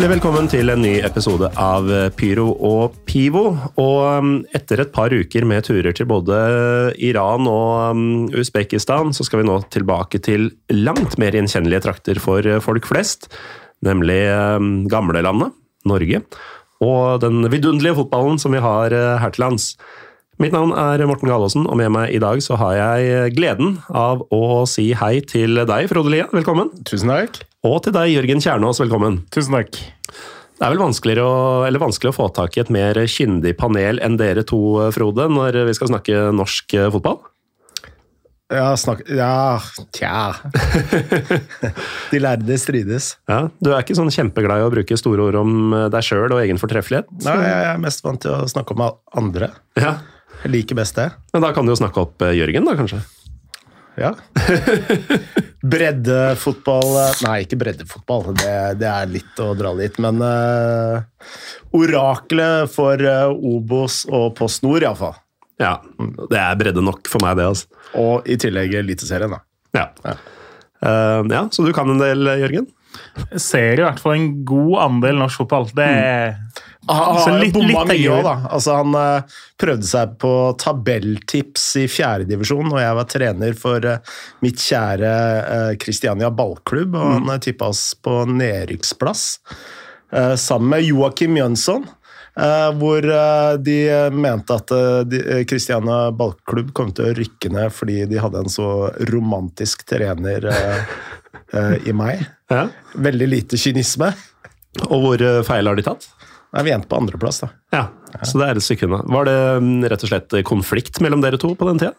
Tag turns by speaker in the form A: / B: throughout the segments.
A: Hjertelig velkommen til en ny episode av Pyro og Pivo. Og um, etter et par uker med turer til både Iran og um, Usbekistan, så skal vi nå tilbake til langt mer gjenkjennelige trakter for folk flest. Nemlig um, gamlelandet, Norge. Og den vidunderlige fotballen som vi har uh, her til lands. Mitt navn er Morten Galaasen, og med meg i dag så har jeg gleden av å si hei til deg, Frode Lia. Velkommen.
B: Tusen takk.
A: Og til deg, Jørgen Kjernås. Velkommen.
B: Tusen takk.
A: Det er vel vanskeligere å, eller vanskelig å få tak i et mer kyndig panel enn dere to, Frode, når vi skal snakke norsk fotball?
B: Ja, snakk Ja, tja De lærde strides.
A: Ja, Du er ikke sånn kjempeglad i å bruke store ord om deg sjøl og egen fortreffelighet?
B: Nei, jeg er mest vant til å snakke om andre.
A: Ja.
B: Jeg liker best det.
A: Men da kan du jo snakke opp Jørgen, da, kanskje?
B: Ja. breddefotball Nei, ikke breddefotball. Det, det, er litt å dra litt. Men uh, oraklet for uh, Obos og Post Nord, iallfall.
A: Ja, det er bredde nok for meg, det. altså.
B: Og i tillegg Eliteserien, da.
A: Ja. Ja. Uh, ja. Så du kan en del, Jørgen?
C: Jeg ser i hvert fall en god andel norsk fotball. Det er
B: mm. Han har litt, bomma mye òg, da. Altså, han uh, prøvde seg på tabelltips i fjerdedivisjon, og jeg var trener for uh, mitt kjære Kristiania ballklubb, og mm. han tippa oss på nedrykksplass. sammen med Joakim Jønsson. Uh, hvor uh, de mente at Kristiania uh, ballklubb kom til å rykke ned fordi de hadde en så romantisk trener i meg. Ja. Veldig lite kynisme.
A: Og hvor feil har de tatt?
B: Nei, Vi endte på andreplass, da.
A: Ja, ja, Så det er et stykke unna. Var det mm, rett og slett konflikt mellom dere to på den tida?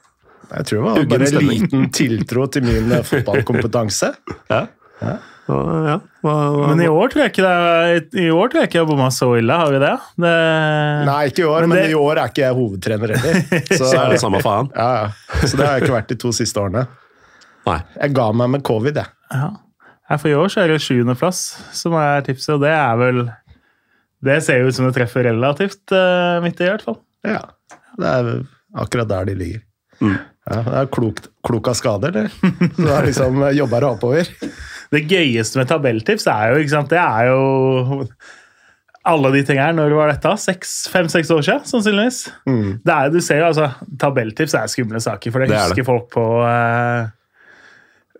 B: Jeg tror det var bare en liten tiltro til min fotballkompetanse.
A: ja. ja. Ja,
C: hva, hva, men i år tror jeg ikke det I år tror jeg ikke har bomma så ille, har vi det? det?
B: Nei, ikke i år, men, men det, i år er ikke jeg hovedtrener heller.
A: Så, så er det samme faen.
B: Ja, ja. Så det har jeg ikke vært de to siste årene.
A: Nei.
B: Jeg ga meg med covid, jeg.
C: Ja. For i år så er det sjuendeplass som er tipset, og det er vel Det ser jo ut som det treffer relativt uh, midt i, i hvert fall.
B: Ja. Det er akkurat der de ligger. Mm. Ja, det er klokt, klok av skade, eller? det er liksom jobber deg oppover?
C: Det gøyeste med tabelltips er jo, ikke sant, det er jo alle de tingene her. Når var dette? Fem-seks år siden, sannsynligvis. Mm. Det er, du ser jo, altså, Tabelltips er skumle saker, for det, det husker det. folk på uh,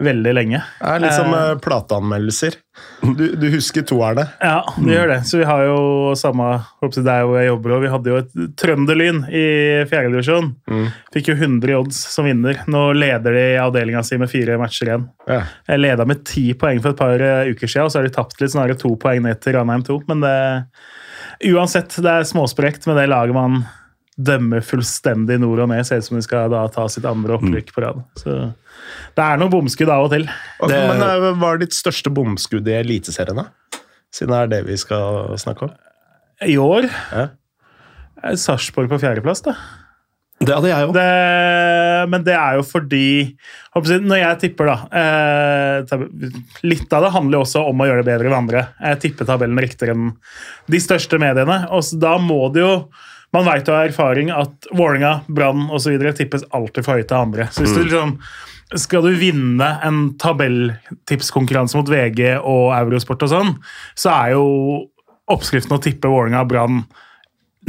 C: veldig lenge.
B: Det er litt som eh, plateanmeldelser. Du, du, husker toerne?
C: Ja, vi mm. gjør det. Så vi har jo samme Det er jo jeg jobber og Vi hadde jo et Trønderlyn i fjerdedivisjon. Mm. Fikk jo 100 odds som vinner. Nå leder de avdelinga si med fire matcher igjen. Ja. Jeg leda med ti poeng for et par uh, uker siden, og så har de tapt litt, snarere to poeng ned til Ranheim 2. Men det, uansett, det er småsprekt med det laget man dømmer fullstendig nord og ned. Ser ut som de skal da ta sitt andre opprykk på rad. Så det er noen bomskudd av og til.
B: Okay, det, men eh, Hva er ditt største bomskudd i Eliteserien, da? Siden det er det vi skal snakke om.
C: I år? Ja. Sarpsborg på fjerdeplass, da.
A: Det hadde jeg òg.
C: Men det er jo fordi Når jeg tipper, da eh, Litt av det handler jo også om å gjøre det bedre enn andre. Jeg tipper tabellen riktigere enn de største mediene. Og da må det jo man vet av erfaring at Vålerenga, Brann osv. tippes alltid for høyt av andre. Så hvis du mm. liksom skal du vinne en tabelltipskonkurranse mot VG og Eurosport og sånn, så er jo oppskriften å tippe Vålerenga Brann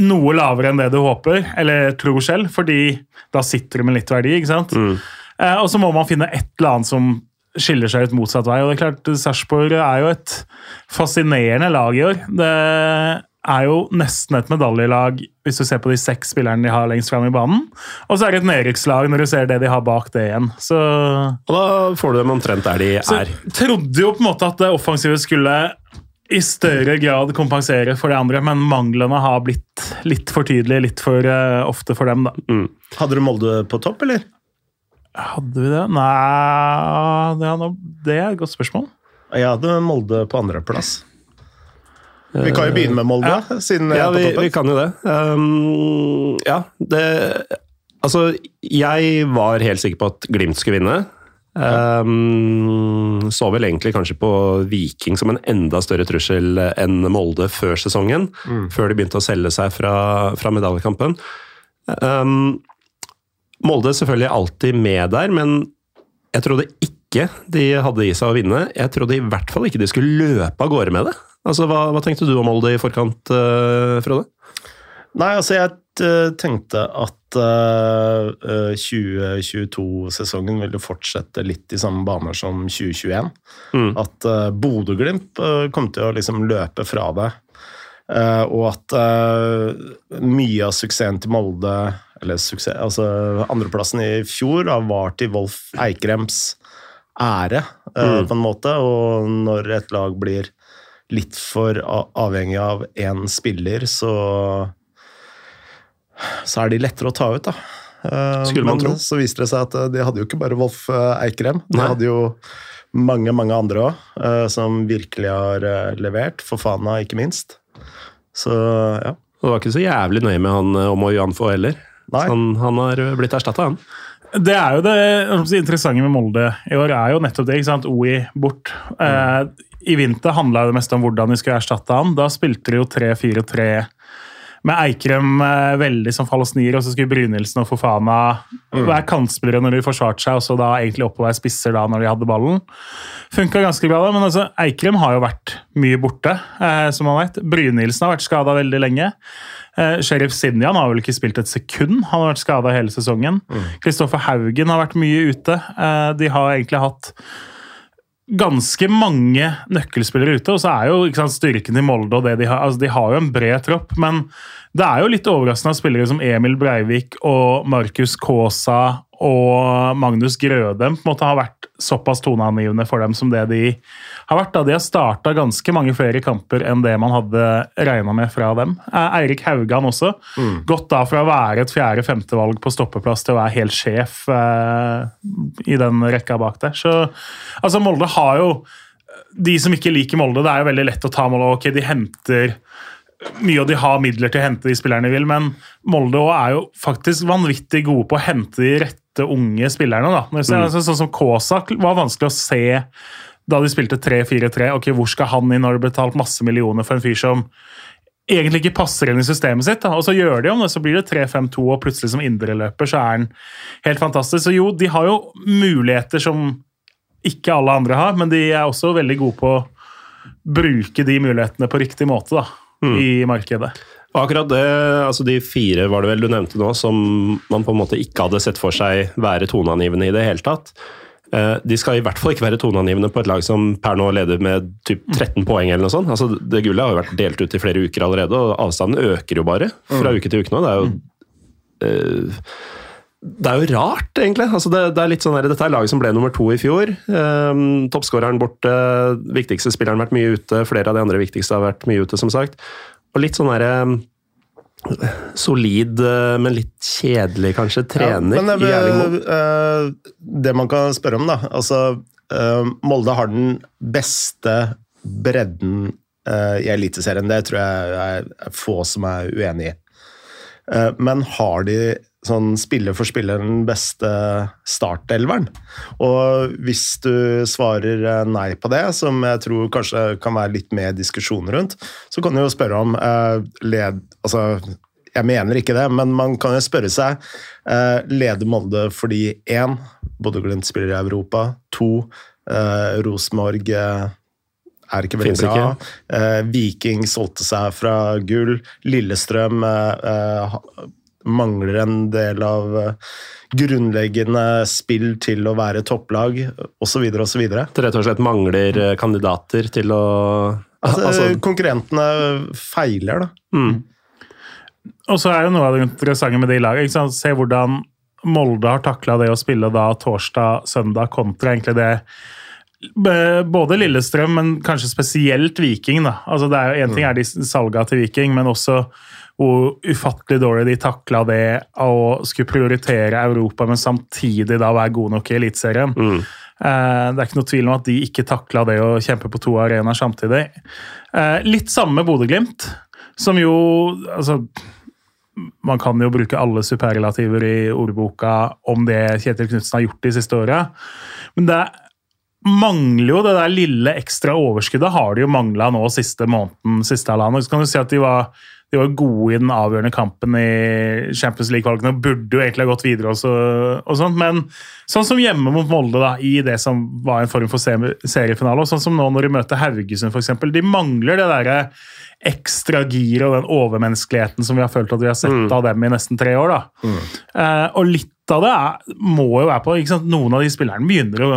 C: noe lavere enn det du håper, eller tror selv, fordi da sitter du med litt verdi. ikke sant? Mm. Eh, og så må man finne et eller annet som skiller seg ut motsatt vei. og det er klart, Sarpsborg er jo et fascinerende lag i år. Det er jo nesten et medaljelag hvis du ser på de seks spillerne de har lengst fram i banen. Og så er det et nedrykkslag når du ser det de har bak det igjen. Så,
A: og da får du dem omtrent der de
C: så er. Trodde jo på en måte at det offensive skulle i større grad kompensere for de andre, men manglene har blitt litt for tydelige litt for uh, ofte for dem. da. Mm.
B: Hadde du Molde på topp, eller?
C: Hadde vi det? Nei Det er, det er et godt spørsmål.
B: Jeg hadde Molde på andreplass. Vi kan jo begynne med Molde, ja. siden
A: ja, vi, vi, kan jo det. Um, ja, det Altså, jeg var helt sikker på at Glimt skulle vinne. Um, så vel egentlig kanskje på Viking som en enda større trussel enn Molde før sesongen. Mm. Før de begynte å selge seg fra, fra medaljekampen. Um, Molde selvfølgelig alltid med der, men jeg trodde ikke de hadde i seg å vinne. Jeg trodde i hvert fall ikke de skulle løpe av gårde med det. Altså, hva, hva, tenkte du om Molde i forkant, uh, Frode?
B: Nei, altså jeg uh, tenkte at uh, 2022-sesongen ville fortsette litt i samme baner som 2021. Mm. At uh, Bodø-Glimt kom til å liksom løpe fra det. og at mye av suksessen til Molde eller suksess, altså Andreplassen i fjor da, var til Wolf Eikrems ære, mm. på en måte. Og når et lag blir litt for avhengig av én spiller, så så er de lettere å ta ut, da.
A: Eh, Skulle man Men tro.
B: så viste det seg at eh, de hadde jo ikke bare Wolf eh, Eikrem. De Nei. hadde jo mange, mange andre òg, som virkelig har levert. Fofana, ikke minst. Så, ja.
A: Det var ikke så jævlig nøye med han om Janfo heller. Han, han, har blitt erstatta, han.
C: Det er jo det interessante med Molde i år, er jo nettopp det. ikke sant? OI bort. Eh, I vinter handla det mest om hvordan de skulle erstatte han. Da spilte de jo 3-4-3 med Eikrem eh, veldig som fall og og så skulle Brynildsen og Fofana mm. være kantspillere når de forsvarte seg, og så da egentlig opp oppover spisser da når de hadde ballen. Funka ganske bra, da, men altså, Eikrem har jo vært mye borte, eh, som man vet. Brynildsen har vært skada veldig lenge. Eh, Sheriff Sinjan har vel ikke spilt et sekund, han har vært skada hele sesongen. Kristoffer mm. Haugen har vært mye ute. Eh, de har egentlig hatt ganske mange nøkkelspillere ute. Og så er jo sant, styrken til Molde og det de har altså De har jo en bred tropp, men det er jo litt overraskende at spillere som Emil Breivik og Markus Kaasa og Magnus Grødem på en måte har vært såpass toneangivende for dem som det de har vært. Da. De har starta ganske mange flere kamper enn det man hadde regna med fra dem. Eirik Haugan også. Mm. Gått da fra å være et fjerde-femtevalg på stoppeplass til å være helt sjef eh, i den rekka bak der. Så altså, Molde har jo De som ikke liker Molde, det er jo veldig lett å ta Molde. Ok, de henter mye, og de har midler til å hente de spillerne de vil, men Molde er jo faktisk vanvittig gode på å hente de rette unge spillerne. da. Mm. Altså, sånn som Kåsak var vanskelig å se da de spilte 3-4-3. ok, Hvor skal han inn når det har betalt masse millioner for en fyr som egentlig ikke passer inn i systemet sitt? da, Og så gjør de om det, så blir det 3-5-2, og plutselig som indreløper så er han helt fantastisk. Så jo, de har jo muligheter som ikke alle andre har, men de er også veldig gode på å bruke de mulighetene på riktig måte. da mm. i markedet.
A: Akkurat det, altså De fire var det vel du nevnte nå, som man på en måte ikke hadde sett for seg være toneangivende i det hele tatt. Eh, de skal i hvert fall ikke være toneangivende på et lag som per nå leder med typ 13 mm. poeng. eller noe sånt. Altså, det Gullet har jo vært delt ut i flere uker allerede, og avstanden øker jo bare fra mm. uke til uke nå. Det er jo uh, det er jo rart, egentlig. Altså det, det, er litt sånn her, dette er laget som ble nummer to i fjor. Um, Toppskåreren borte, viktigste spilleren har vært mye ute. Flere av de andre viktigste har vært mye ute, som sagt. Og litt sånn herre um, Solid, uh, men litt kjedelig, kanskje, trener ja, men, i Erling
B: uh, Det man kan spørre om, da altså, uh, Molde har den beste bredden i Eliteserien. Det tror jeg er få som er uenig i. Men har de sånn spiller for spiller den beste startelveren. Og hvis du svarer eh, nei på det, som jeg tror kanskje kan være litt mer diskusjon rundt, så kan du jo spørre om eh, led... Altså, jeg mener ikke det, men man kan jo spørre seg eh, Leder Molde fordi én, Bodø-Glimt spiller i Europa, to, eh, Rosenborg eh, er ikke veldig bra. Eh, Viking solgte seg fra gull. Lillestrøm eh, eh mangler en del av eh, grunnleggende spill til å være topplag, osv. osv.
A: Rett og slett mangler eh, kandidater til å
B: altså, altså, Konkurrentene feiler, da. Mm.
C: Og så er jo noe av det interessante med de lagene. Se hvordan Molde har takla det å spille da torsdag-søndag kontra egentlig det både Lillestrøm, men kanskje spesielt Viking. da. Altså det er jo Én ting er de salga til Viking, men også hvor ufattelig dårlig de takla det å skulle prioritere Europa, men samtidig da være god nok i Eliteserien. Mm. Eh, det er ikke noe tvil om at de ikke takla det å kjempe på to arenaer samtidig. Eh, litt samme med Bodø-Glimt, som jo altså, Man kan jo bruke alle superrelativer i ordboka om det Kjetil Knutsen har gjort de siste åra, men det mangler jo det der lille ekstra overskuddet. har de jo mangla nå siste måneden, siste halvannen. Så kan du si at de var de var gode i den avgjørende kampen i Champions League-valgene og burde jo egentlig ha gått videre. Også, og sånt, Men sånn som hjemme mot Molde, da, i det som var en form for seriefinale, og sånn som nå når de møter Haugesund f.eks., de mangler det derre ekstra giret og den overmenneskeligheten som vi har følt at vi har sett mm. av dem i nesten tre år. da. Mm. Eh, og litt av det er, må jo være på? Noen av de spillerne begynner å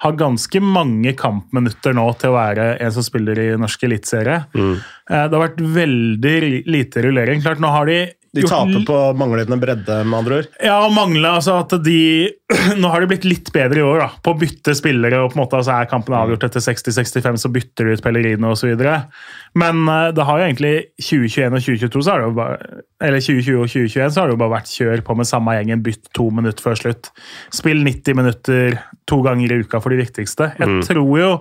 C: ha ganske mange kampminutter nå til å være en som spiller i norsk eliteserie. Mm. Eh, det har vært veldig lite rullering. Klart, nå har de
B: de taper på manglende bredde, med andre ord?
C: Ja, manglende, altså at de Nå har de blitt litt bedre i år da, på å bytte spillere. og på en måte altså Er kampen avgjort etter 60-65, så bytter de ut Pellerino osv. Men uh, det har jo egentlig 2021 og 2022 så har det jo bare, eller 2020 og 2021 så har det jo bare vært kjør på med samme gjengen, bytt to minutter før slutt. Spill 90 minutter to ganger i uka for de viktigste. Jeg mm. tror jo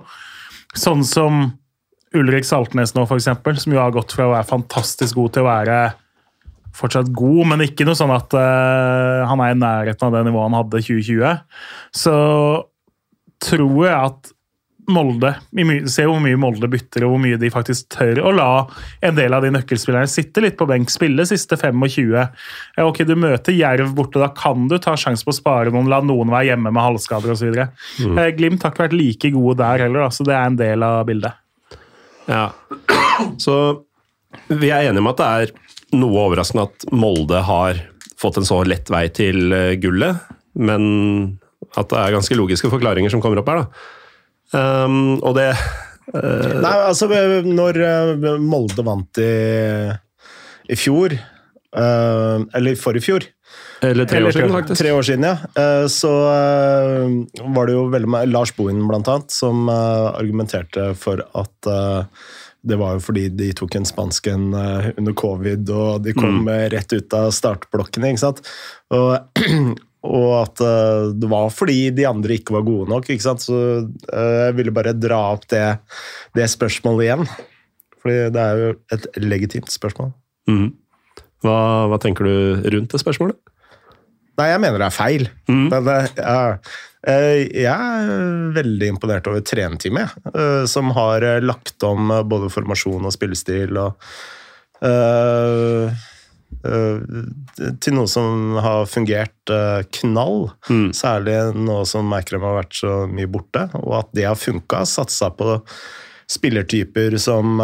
C: sånn som Ulrik Saltnes nå, eksempel, som jo har gått fra å være fantastisk god til å være fortsatt god, men ikke noe sånn at uh, han er i nærheten av det nivået han hadde 2020. Så tror jeg at Molde Se hvor mye Molde bytter, og hvor mye de faktisk tør å la en del av de nøkkelspillerne sitte litt på benk, spille siste 25. Ja, ok, Du møter Jerv borte, da kan du ta sjanse på å spare noen, la noen være hjemme med halvskader osv. Mm. Eh, Glimt har ikke vært like gode der heller, så det er en del av bildet.
A: Ja, så vi er enige om at det er noe overraskende at Molde har fått en så lett vei til eh, gullet, men at det er ganske logiske forklaringer som kommer opp her. da. Um, og det
B: uh, Nei, altså Når eh, Molde vant i, i fjor, uh, eller forrige fjor
A: Eller tre år siden, faktisk.
B: Tre år siden, ja. Så var det jo veldig med Lars Bohin, blant annet, som argumenterte for at det var jo fordi de tok en spansk en eh, under covid, og de kom mm. rett ut av startblokkene. ikke sant? Og, og at eh, det var fordi de andre ikke var gode nok. ikke sant? Så eh, jeg ville bare dra opp det, det spørsmålet igjen. Fordi det er jo et legitimt spørsmål.
A: Mm. Hva, hva, tenker du rundt det spørsmålet?
B: Nei, jeg mener det er feil. Mm. Men, ja, Eh, jeg er veldig imponert over trenerteamet, eh, som har eh, lagt om både formasjon og spillestil. og uh, til noe som har fungert knall. Mm. Særlig nå som Meikrem har vært så mye borte, og at det har funka. Satsa på spillertyper som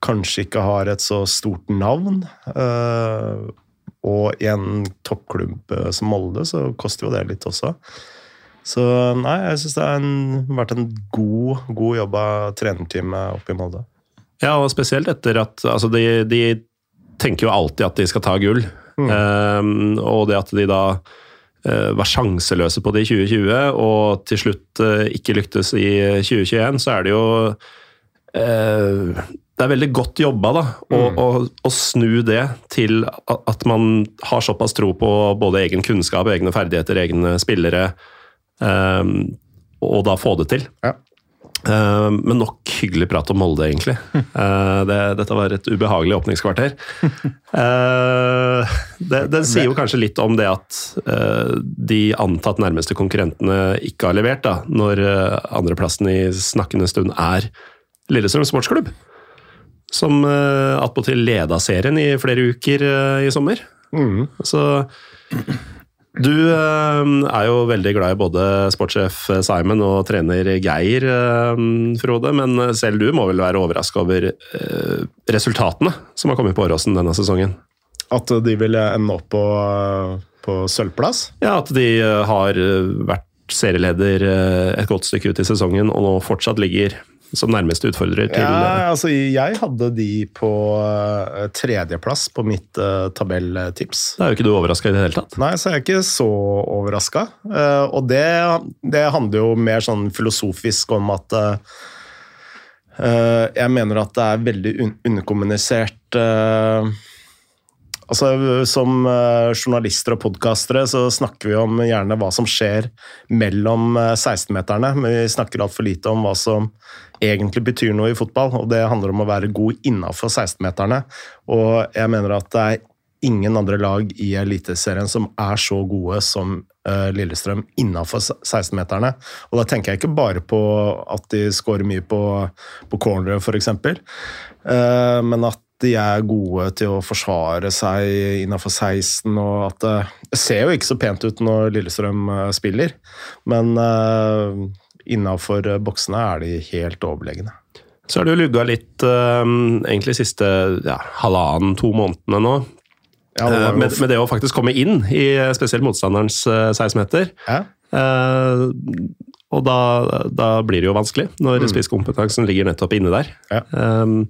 B: kanskje ikke har et så stort navn. og i en toppklubb som Molde så koster jo det litt også. Så nei, jeg syns det har vært en god, god jobb av trenerteamet oppe i Molde.
A: Ja, og spesielt etter at altså de, de, tenker jo alltid at de skal ta gull. Mm. Um, og det at de da uh, var sjanseløse på det i 2020, og til slutt uh, ikke lyktes i 2021, så er det jo uh, det er veldig godt jobba da, å, mm. å, å, snu det til at man har såpass tro på både egen kunnskap, egne ferdigheter, egne spillere. Um, og da få det til. Ja. Uh, men nok hyggelig prat om Molde, egentlig. Uh, det, dette var et ubehagelig åpningskvarter. Uh, det, det, sier jo kanskje litt om det at de antatt nærmeste konkurrentene ikke har levert, da, når andreplassen i snakkende stund er Lillestrøm sportsklubb. Som attpåtil leda serien i flere uker i sommer. Mm. Så du eh, er jo veldig glad i både sportssjef Simon og trener Geir, eh, Frode. Men selv du må vel være overraska over eh, resultatene som har kommet på Åråsen denne sesongen?
B: At de vil ende opp på, på sølvplass?
A: Ja, at de har vært serieleder et godt stykke ut i sesongen og nå fortsatt ligger som nærmeste utfordrer til
B: ja, altså Jeg hadde de på uh, tredjeplass på mitt uh, tabelltips.
A: Da er jo ikke du overraska i det hele tatt?
B: Nei, så er jeg ikke så overraska. Uh, og det, det, handler jo mer sånn filosofisk om at jeg mener at det er veldig un underkommunisert Altså, Som journalister og podkastere så snakker vi om gjerne hva som skjer mellom 16-meterne, men vi snakker altfor lite om hva som egentlig betyr noe i fotball, og det handler om å være god innafor 16-meterne. Og jeg mener at det er ingen andre lag i Eliteserien som er så gode som uh, Lillestrøm innafor 16-meterne. Og da tenker jeg ikke bare på at de skårer mye på, på cornere, f.eks., men at de er gode til å forsvare seg innafor 16, og at det, det, ser jo ikke så pent ut når Lillestrøm uh, spiller, men uh, innafor boksene er de helt overlegne.
A: Så har det jo lugga litt uh, egentlig siste ja, halvannen-to månedene nå. Ja, det med, med, det å faktisk komme inn i spesielt motstanderens 16-meter. Ja. og da, da, blir det jo vanskelig, når mm. spisskompetansen ligger nettopp inne der. Ja. Um,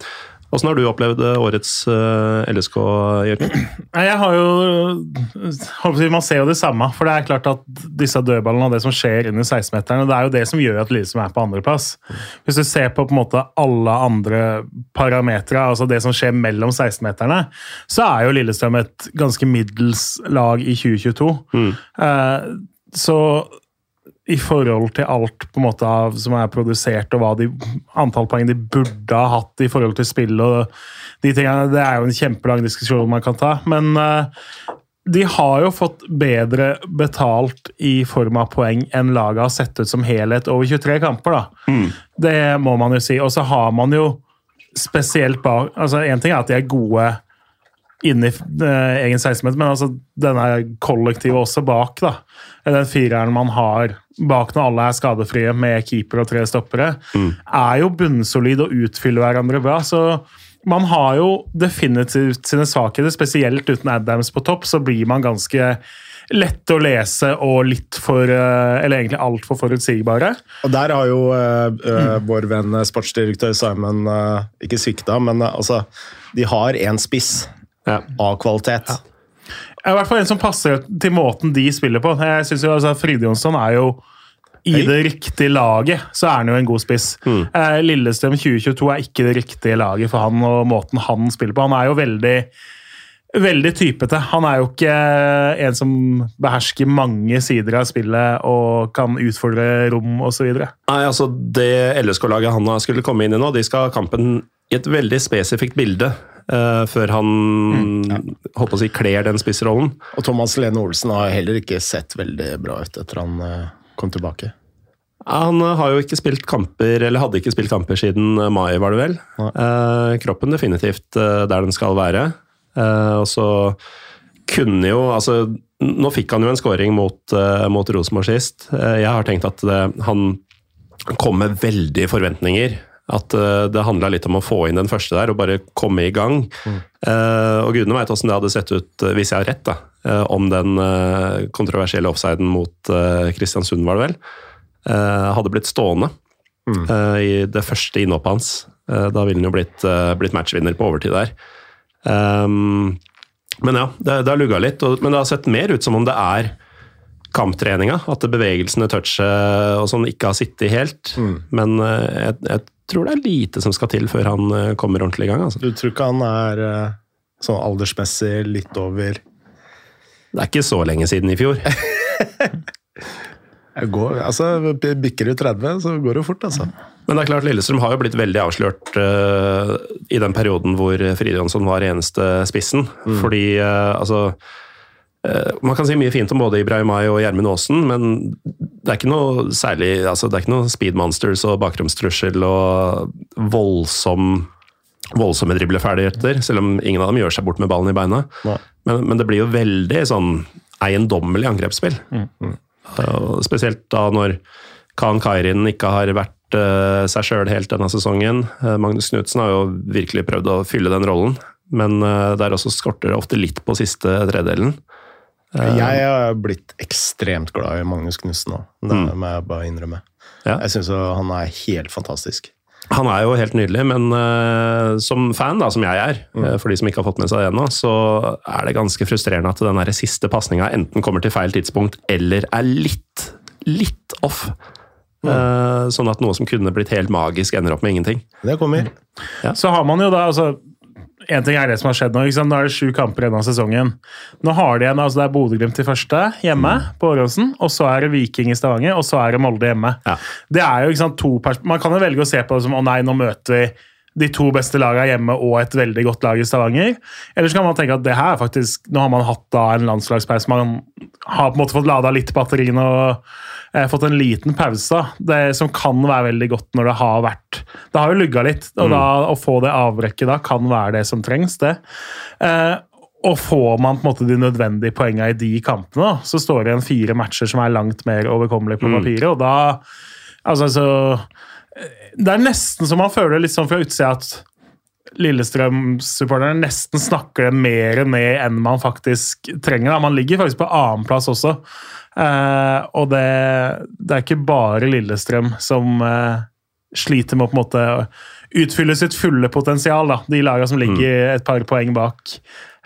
A: Åssen har du opplevd eh, årets eh, LSK, Jørgen?
C: Jeg har jo Man ser jo det samme. For det er klart at disse dødballene og det som skjer under 16-meterne, det er jo det som gjør at Lillestrøm er på andreplass. Hvis du ser på på en måte alle andre parametere, altså det som skjer mellom 16-meterne, så er jo Lillestrøm et ganske middels lag i 2022. Mm. Uh, så i forhold til alt på en måte av, som er produsert, og hva de, antall poeng de burde ha hatt i forhold til spill og de tingene. Det er jo en kjempelang diskusjon man kan ta. Men uh, de har jo fått bedre betalt i form av poeng enn laget har sett ut som helhet over 23 kamper. da. Mm. Det må man jo si. Og så har man jo spesielt bak altså Én ting er at de er gode inni uh, egen 16-meter, men altså denne kollektivet også bak. da. Den fireren man har bak når alle er skadefrie, med keeper og tre stoppere, mm. er jo bunnsolid og utfyller hverandre bra. så man har jo definitivt sine svakheter, spesielt uten Adams på topp, så blir man ganske lett å lese og litt for eh, Eller egentlig altfor forutsigbare.
B: Og der har jo uh, mm. vår venn sportsdirektør Simon uh, ikke svikta, men altså De har én spiss ja. av kvalitet. Ja.
C: I hvert fall en som passer til måten de spiller på. Jeg synes jo altså, Fride Jonsson er jo i det riktige laget så er han jo en god spiss. Mm. Eh, Lillestrøm 2022 er ikke det riktige laget for han og måten han spiller på. Han er jo veldig, veldig typete. Han er jo ikke en som behersker mange sider av spillet og kan utfordre rom osv.
A: Nei, altså det LSK-laget han skulle komme inn i nå, de skal ha kampen i et veldig spesifikt bilde. Uh, før han mm, ja. holdt å si kler den spissrollen.
B: Og Thomas Lene Olsen har heller ikke sett veldig bra ut etter han uh, kom tilbake.
A: Han uh, har jo ikke spilt kamper, eller hadde ikke spilt kamper siden mai, var det vel. kroppen definitivt der den skal være. og så kunne jo altså Nå fikk han jo en scoring mot, mot Rosenborg sist. jeg har tenkt at det, han kom med veldig forventninger at uh, det handla litt om å få inn den første der og bare komme i gang. Mm. Uh, og gudene veit åssen det hadde sett ut, uh, hvis jeg har rett, da, om den kontroversielle offsiden mot Kristiansund, var det vel, hadde blitt stående mm. i det første innhoppet hans. da ville han jo blitt, blitt, matchvinner på overtid der. Um, men ja, det, det har lugga litt, og, men det har sett mer ut som om det er kamptreninga. At bevegelsene, touchet og sånn ikke har sittet helt. Mm. Men jeg, jeg, tror det er lite som skal til før han eh, kommer ordentlig i gang. Altså.
B: Du tror ikke han er eh, sånn aldersmessig litt over
A: Det er ikke så lenge siden i fjor.
B: går, altså, Bikker du 30, så går det jo fort, altså.
A: Men det er klart, Lillestrøm har jo blitt veldig avslørt uh, i den perioden hvor Fride Jonsson var eneste spissen. Mm. Fordi uh, altså man kan si mye fint om både Ibrahimay og Gjermund Aasen, men det er ikke noe særlig altså Det er ikke noe speed monsters og bakromstrussel og voldsom, voldsomme dribleferdigheter, selv om ingen av dem gjør seg bort med ballen i beina. Men, men, det blir jo veldig sånn eiendommelig angrepsspill. Mm. Mm. Spesielt da når Khan Kairin ikke har vært uh, seg sjøl helt denne sesongen. Uh, Magnus Knutsen har jo virkelig prøvd å fylle den rollen, men der også skorter det ofte litt på siste tredelen.
B: Eh, jeg har blitt ekstremt glad i Magnus Knutsen nå. Det mm. må jeg bare innrømme. Ja. Jeg syns han er helt fantastisk.
A: Han er jo helt nydelig, men uh, som fan, da, som jeg er, mm. uh, for de som ikke har fått med seg det ennå, så er det ganske frustrerende at den siste pasninga enten kommer til feil tidspunkt eller er litt, litt off. Mm. Uh, sånn at noe som kunne blitt helt magisk, ender opp med ingenting.
B: Det kommer.
C: Ja. Så har man jo da altså en ting er det som har skjedd nå. Nå er det sju kamper igjen av sesongen. Nå har de en, altså Det er Bodø-Glimt til første, hjemme mm. på Åråsen. Og så er det Viking i Stavanger, og så er det Molde hjemme. Ja. Det er jo ikke sant, to Man kan jo velge å se på det som å nei, nå møter vi de to beste lagene hjemme og et veldig godt lag i Stavanger. Eller så kan man tenke at det her faktisk, nå har man hatt da en landslagspause. Man har på en måte fått lada litt batteriene og fått en liten pause, det som kan være veldig godt når det har vært Det har jo lugga litt, og da, å få det avbrekket da kan være det som trengs, det. Eh, og får man på en måte de nødvendige poengene i de kampene, da, så står det igjen fire matcher som er langt mer overkommelige på papiret, og da Altså, så Det er nesten så man føler litt sånn fra utsida at Lillestrøm-supporterne nesten snakker det mer ned enn man faktisk trenger. Da. Man ligger faktisk på annenplass også. Eh, og det, det, er ikke bare Lillestrøm som eh, sliter med å på en måte utfylle sitt fulle potensial. Da. De lagene som ligger et par poeng bak,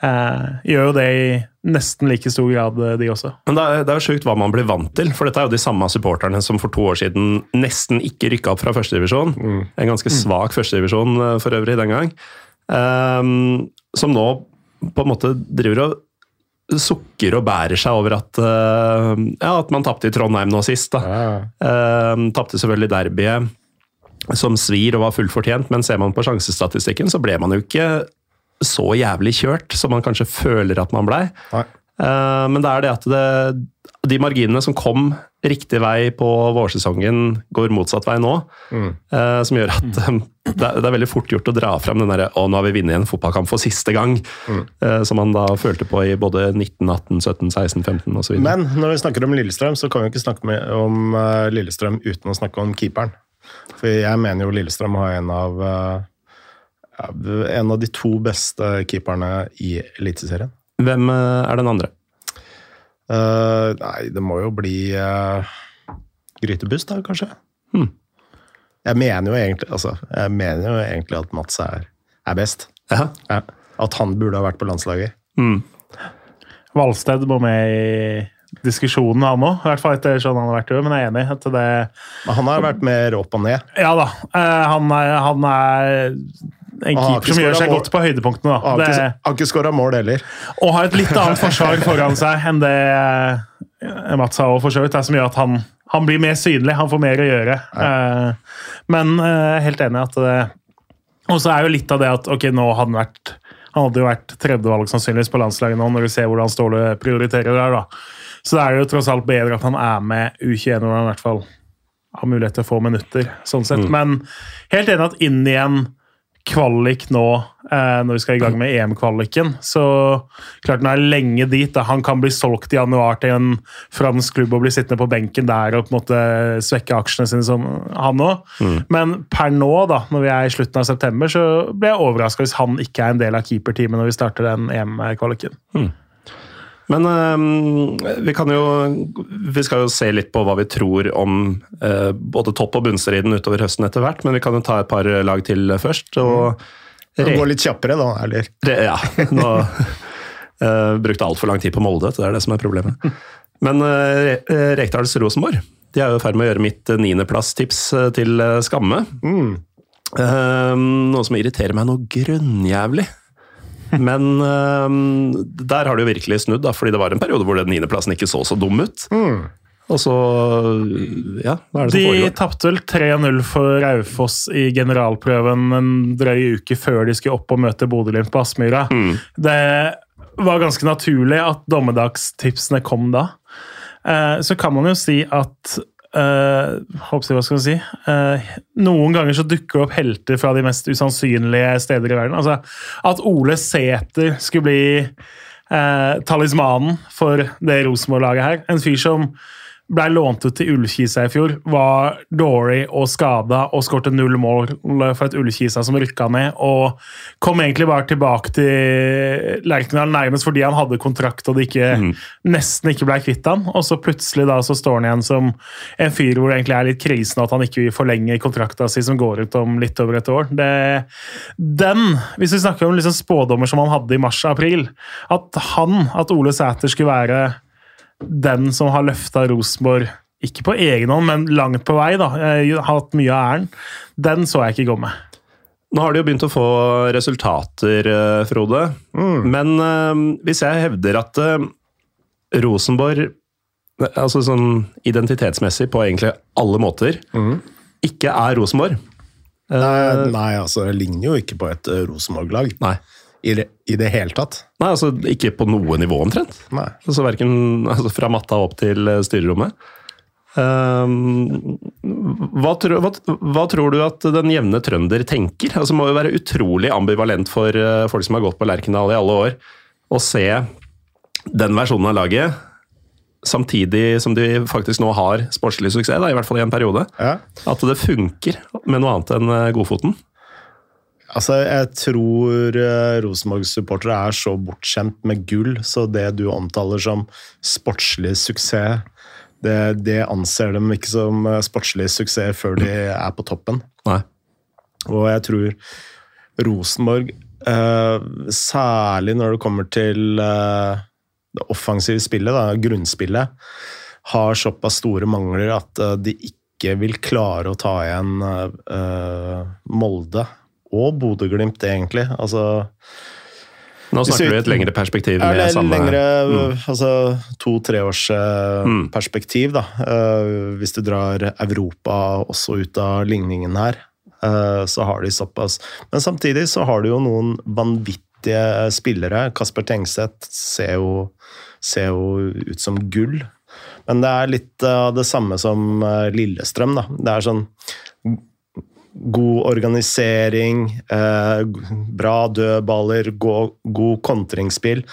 C: eh, gjør jo det i nesten like stor grad, eh, de også.
A: Men det er, det er jo sjukt hva man blir vant til, for dette er jo de samme supporterne som for to år siden nesten ikke rykka opp fra førstedivisjon. Mm. En ganske svak førstedivisjon eh, for øvrig den gang. Um, som nå på en måte driver og sukker og bærer seg over at, uh, ja, at man tapte i Trondheim nå sist. da. Ja. Uh, tapte selvfølgelig derbyet, som svir og var fullt fortjent, men ser man på sjansestatistikken, så ble man jo ikke så jævlig kjørt som man kanskje føler at man blei. Uh, men det er det at det, de marginene som kom riktig vei på vårsesongen, går motsatt vei nå. Mm. Eh, som gjør at mm. det, er, det, er, veldig fort gjort å dra fram den derre 'Å, nå har vi vunnet en fotballkamp for siste gang', mm. Eh, som man da følte på i både 19, 18, 17, 16, 15 osv.
B: Men når vi snakker om Lillestrøm, så kan vi ikke snakke om Lillestrøm uten å snakke om keeperen. For jeg mener jo Lillestrøm har en av en av de to beste keeperne i Eliteserien.
A: Hvem eh, er den andre?
B: Uh, nei, det må jo bli uh, grytebuss, da, kanskje. Hmm. Jeg mener jo egentlig altså, jeg mener jo egentlig at Mats er, er best. Ja. Ja. At han burde ha vært på landslaget. Hmm.
C: Valsted må med i diskusjonen, han òg. I hvert fall etter sånn han har vært, men jeg er enig. at det...
B: Men han har vært mer opp og ned?
C: Ja da. Uh, han, er, han er en keeper som gjør seg mål. godt på høydepunktene.
B: Da. Har ikke, har ikke skåra mål heller.
C: Og har et litt annet forsvar foran seg enn det eh, Mats har for så vidt, som gjør at han, han, blir mer synlig. Han får mer å gjøre. Ja. Eh, men uh, helt enig at det Og så er jo litt av det at ok, nå hadde han vært han hadde jo vært tredjevalg sannsynligvis på landslaget nå, når du ser hvordan Ståle prioriterer der. da. Så det er jo tross alt bedre at han er med U21 hvor han i hvert fall har mulighet til å få minutter. sånn sett. Mm. Men helt enig at inn igjen kvalik nå eh, når vi skal i gang med EM-kvaliken. Så klart den er lenge dit. Da. Han kan bli solgt i januar til en fransk klubb og bli sittende på benken der og på en måte svekke aksjene sine som han òg. Mm. Men per nå, da, når vi er i slutten av september, så blir jeg overraska hvis han ikke er en del av keeperteamet når vi starter den EM-kvaliken. Mm.
A: Men øh, vi kan jo Vi skal jo se litt på hva vi tror om øh, både topp- og bunnstriden utover høsten etter hvert, men vi kan jo ta et par lag til først. og
B: mm. Gå litt kjappere, da, eller?
A: Ja. Nå uh, brukte altfor lang tid på Molde, det er det som er problemet. Men øh, Rekdals Rosenborg de er jo i ferd med å gjøre mitt niendeplasstips til skamme. Mm. Uh, noe som irriterer meg noe grønnjævlig. Men uh, der har det jo virkelig snudd, da, fordi det var en periode hvor den niendeplassen ikke så så dum ut. Mm. Og så Ja, hva er det
C: som
A: foregår?
C: De tapte vel 3-0 for Raufoss i generalprøven en drøy uke før de skulle opp og møte Bodø-Glimt på Aspmyra. Mm. Det var ganske naturlig at dommedagstipsene kom da. Eh, så kan man jo si at Uh, hva skal man si uh, Noen ganger så dukker det opp helter fra de mest usannsynlige steder i verden. Altså, At Ole Sæter skulle bli uh, talismanen for det Rosenborg-laget her. En fyr som ble lånt ut til Ullkisa i fjor, var dårlig og skada og skårte null mål for et Ullkisa som rykka ned. Og kom egentlig bare tilbake til Lerkendal nærmest fordi han hadde kontrakt og det ikke, mm. nesten ikke ble kvitt han. Og så plutselig da så står han igjen som en fyr hvor det egentlig er litt krisen at han ikke vil forlenge kontrakta si som går ut om litt over et år. Det, den, hvis vi snakker om liksom spådommer som han hadde i mars-april, at han, at Ole Sæter skulle være den som har løfta Rosenborg, ikke på egen hånd, men langt på vei, da, har hatt mye av æren, den så jeg ikke gå med.
A: Nå har de jo begynt å få resultater, eh, Frode. Mm. Men uh, hvis jeg hevder at uh, Rosenborg, altså sånn identitetsmessig på egentlig alle måter, mm. ikke er Rosenborg
B: uh, nei, nei, altså det ligner jo ikke på et Rosenborg-lag.
A: Nei
B: i det, i det hele tatt?
A: Nei, altså ikke på noe nivå omtrent.
B: Nei.
A: Altså Verken altså, fra matta opp til eh, styrerommet. Um, hva, tro, hva, hva, tror du at den jevne trønder tenker? Altså, må jo være utrolig ambivalent for uh, folk som har gått på Lerkendal i alle år, å se den versjonen av laget samtidig som de faktisk nå har sportslig suksess, da, i hvert fall i en periode. Ja. At det funker med noe annet enn uh, Godfoten.
B: Altså, Jeg tror uh, Rosenborg-supportere er så bortskjemt med gull, så det du omtaler som sportslig suksess, det, det anser dem ikke som uh, sportslig suksess før de er på toppen.
A: Nei.
B: Og jeg tror Rosenborg, uh, særlig når det kommer til det offensive spillet, da, grunnspillet, har såpass store mangler at de ikke vil klare å ta igjen Molde og Bodø-Glimt, egentlig. Altså
A: nå snakker du i et lengre perspektiv.
B: med ja, samme... lengre, mm. altså To-treårsperspektiv, mm. da. Uh, hvis du drar Europa også ut av ligningen her, uh, så har de såpass Men samtidig så har du jo noen vanvittige spillere. Kasper Tengseth ser jo, ser jo ut som gull. Men det er litt av det samme som eh, Lillestrøm, da. Det er sånn god organisering, eh, bra dødballer, god, god kontringsspill.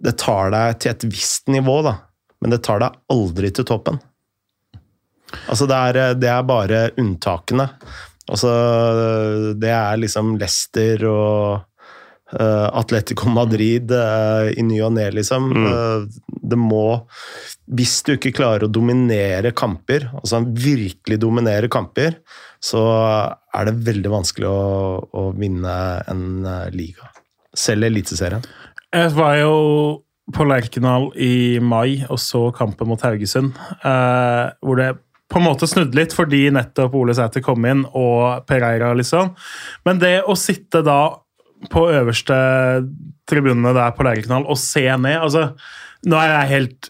B: Det tar deg til et visst nivå, da, men det tar deg aldri til toppen. Altså, det er, det er bare unntakene. Altså, det er liksom Leicester og uh, Atletico Madrid uh, i ny og ne, liksom. Mm. Uh, det må Hvis du ikke klarer å dominere kamper, altså virkelig dominere kamper, så er det veldig vanskelig å, å vinne en uh, liga. Selv Eliteserien.
C: Jeg var jo på Lerkendal i mai og så kampen mot Haugesund, eh, hvor det på en måte snudde litt fordi nettopp Ole Sæter kom inn og Pereira, liksom. Men det å sitte da på øverste tribunene der på Lerkendal og se ned altså, Nå er jeg helt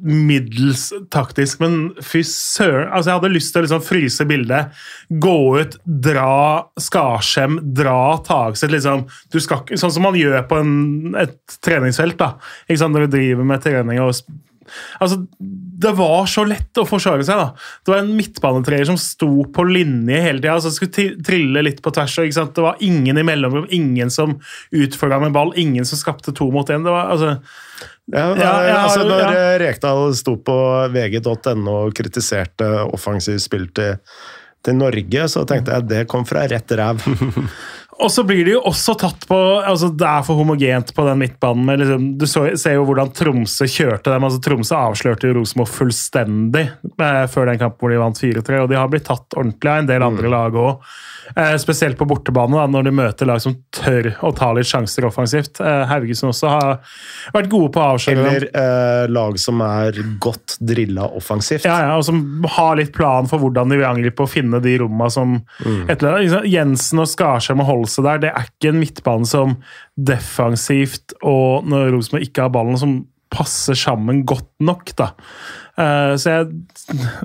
C: middels taktisk, men fy søren altså Jeg hadde lyst til å liksom fryse bildet, gå ut, dra Skarsheim, dra Tagset liksom, Skal, Sånn som man gjør på en, et treningsfelt, da, ikke sant, når du driver med trening og Altså, Det var så lett å forsvare seg. da. Det var en midtbanetreer som sto på linje hele tida. Altså, skulle trille litt på tvers. ikke sant? Det var ingen imellom, ingen som utfordra med ball, ingen som skapte to mot én. Altså,
B: ja, ja, ja, altså, når ja. Rekdal sto på vg.no og kritiserte offensivt spill til, til, Norge, så tenkte jeg at det kom fra rett ræv.
C: og så blir det jo også tatt på altså Det er for homogent på den midtbanen. Liksom, du så, ser jo hvordan Tromsø kjørte dem. altså Tromsø avslørte jo Rosenborg fullstendig eh, før den kampen hvor de vant 4-3. Og de har blitt tatt ordentlig av en del andre mm. lag òg. Eh, spesielt på bortebane, da, når de møter lag som tør å ta litt sjanser offensivt. Eh, Haugesund også har vært gode på å avsløre
B: Eller eh, lag som er godt drilla offensivt.
C: Ja, ja, og som har litt plan for hvordan de vil angripe og finne de rommene som mm. etter, Jensen og Skarsheim og Holse der, det er ikke en midtbane som defensivt og når Rosenborg ikke har ballen, som passer sammen godt nok. da. Uh, så jeg,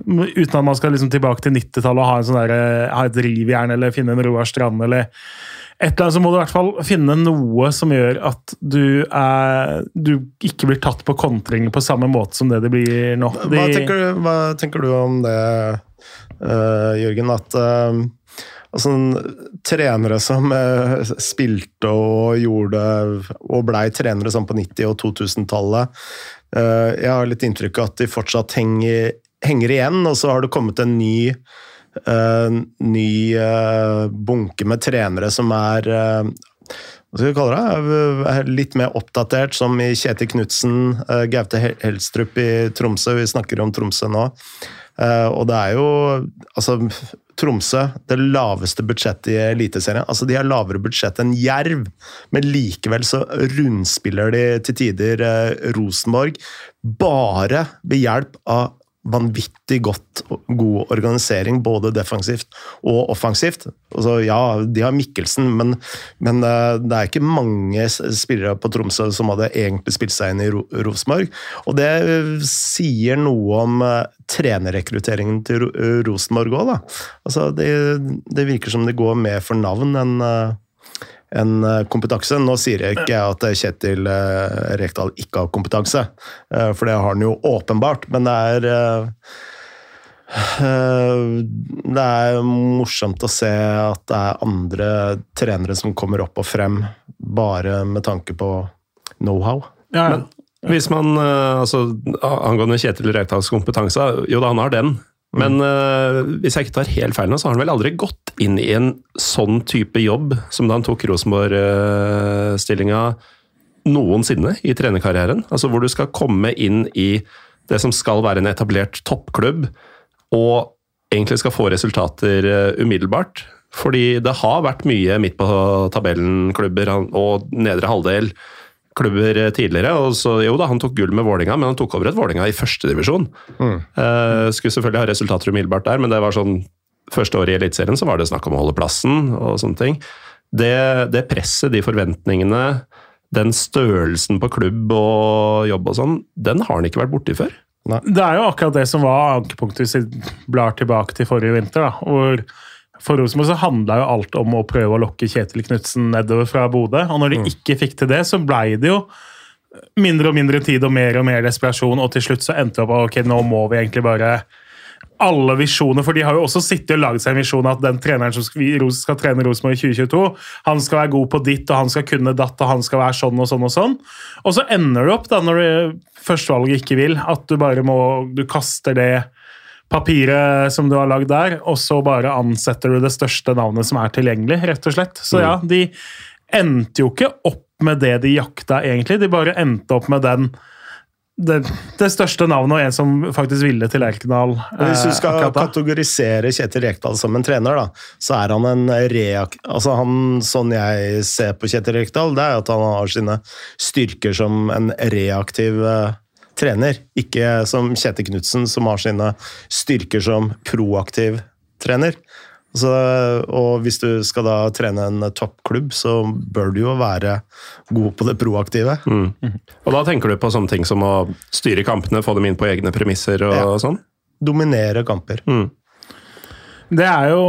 C: Uten at man skal liksom tilbake til 90-tallet og ha, en sånn der, eh, ha et rivjern eller finne en Roar Strand eller et eller annet, så må du i hvert fall finne noe som gjør at du, er, du ikke blir tatt på kontringer på samme måte som det det blir nå.
B: De, hva, tenker du, hva, tenker du, om det, uh, Jørgen? At uh, altså, trenere som uh, spilte og gjorde og blei trenere sånn på 90- og 2000-tallet uh, Jeg har litt inntrykk av at de fortsatt henger, henger, igjen, og så har det kommet en ny, uh, ny bunke med trenere som er hva skal vi kalle det? Litt mer oppdatert, som i Kjetil Knutsen, Gaute Helstrup i Tromsø. Vi snakker om Tromsø nå. Og det er jo Altså, Tromsø, det laveste budsjettet i Eliteserien. Altså, de har lavere budsjett enn Jerv, men likevel så rundspiller de til tider eh, Rosenborg bare ved hjelp av vanvittig godt god organisering, både defensivt og offensivt. Altså, ja, de har Mikkelsen, men, men, eh, det er ikke mange spillere på Tromsø som hadde egentlig spilt seg inn i Rosenborg. Og det sier noe om uh, trenerrekrutteringen til Rosenborg òg, da. Altså, det, det, virker som det går mer for navn enn en eh, kompetanse. Nå sier jeg ikke at Kjetil Rekdal ikke har kompetanse, for det har han jo åpenbart, men det er Eh, det er morsomt å se at det er andre trenere som kommer opp og frem, bare med tanke på know-how.
C: Ja,
A: hvis man, eh, altså Angående Kjetil Reitals kompetanse, jo da, han har den. Men uh, hvis jeg ikke tar helt feil nå, så har han vel aldri gått inn i en sånn type jobb som da han tok Rosenborg-stillinga noensinne i trenerkarrieren. Altså hvor du skal komme inn i det som skal være en etablert toppklubb, og egentlig skal få resultater uh, umiddelbart. Fordi det har vært mye midt på tabellen-klubber og nedre halvdel klubber tidligere. og så, jo da, Han tok gull med Vålinga, men han tok over et Vålinga i førstedivisjon. Mm. Uh, skulle selvfølgelig ha resultater umiddelbart der, men det var sånn første året i Eliteserien så var det snakk om å holde plassen og sånne ting. Det, det presset, de forventningene, den størrelsen på klubb og jobb og sånn, den har han ikke vært borti før.
C: Nei. Det er jo akkurat det som var ankepunktet hvis vi blar tilbake til forrige vinter. da, hvor for Rosenborg så handla jo alt om å prøve å lokke Kjetil Knutsen nedover fra Bodø. Og når de mm. ikke fikk til det, så blei det jo mindre og mindre tid og mer og mer desperasjon, og til slutt så endte det opp ok, nå må vi egentlig bare alle visjoner, for de har jo også sittet og laget seg en visjon at den treneren som skal, skal trene Rosenborg i 2022, han skal være god på ditt, og han skal kunne datt, og han skal være sånn og sånn og sånn. Og så ender det opp, da, når førstevalget ikke vil, at du bare må Du kaster det papiret som du har lagd der, og så bare ansetter du det største navnet som er tilgjengelig, rett og slett. Så ja, mm. de endte jo ikke opp med det de jakta, egentlig. De bare endte opp med den det, det, største navnet og en som faktisk ville til Lerkendal.
B: Hvis du skal eh, kategorisere Kjetil Rekdal som en trener, da, så er han en reak... Altså han, sånn jeg ser på Kjetil Rekdal, det er at han har sine styrker som en reaktiv uh, trener. Ikke som Kjetil Knutsen, som har sine styrker som proaktiv trener. Så, og hvis du skal da trene en toppklubb, så bør du jo være god på det proaktive. Mm.
A: Og da tenker du på sånne ting som å styre kampene, få dem inn på egne premisser og, ja. sånn?
B: Dominere kamper. Mm.
C: Det er jo,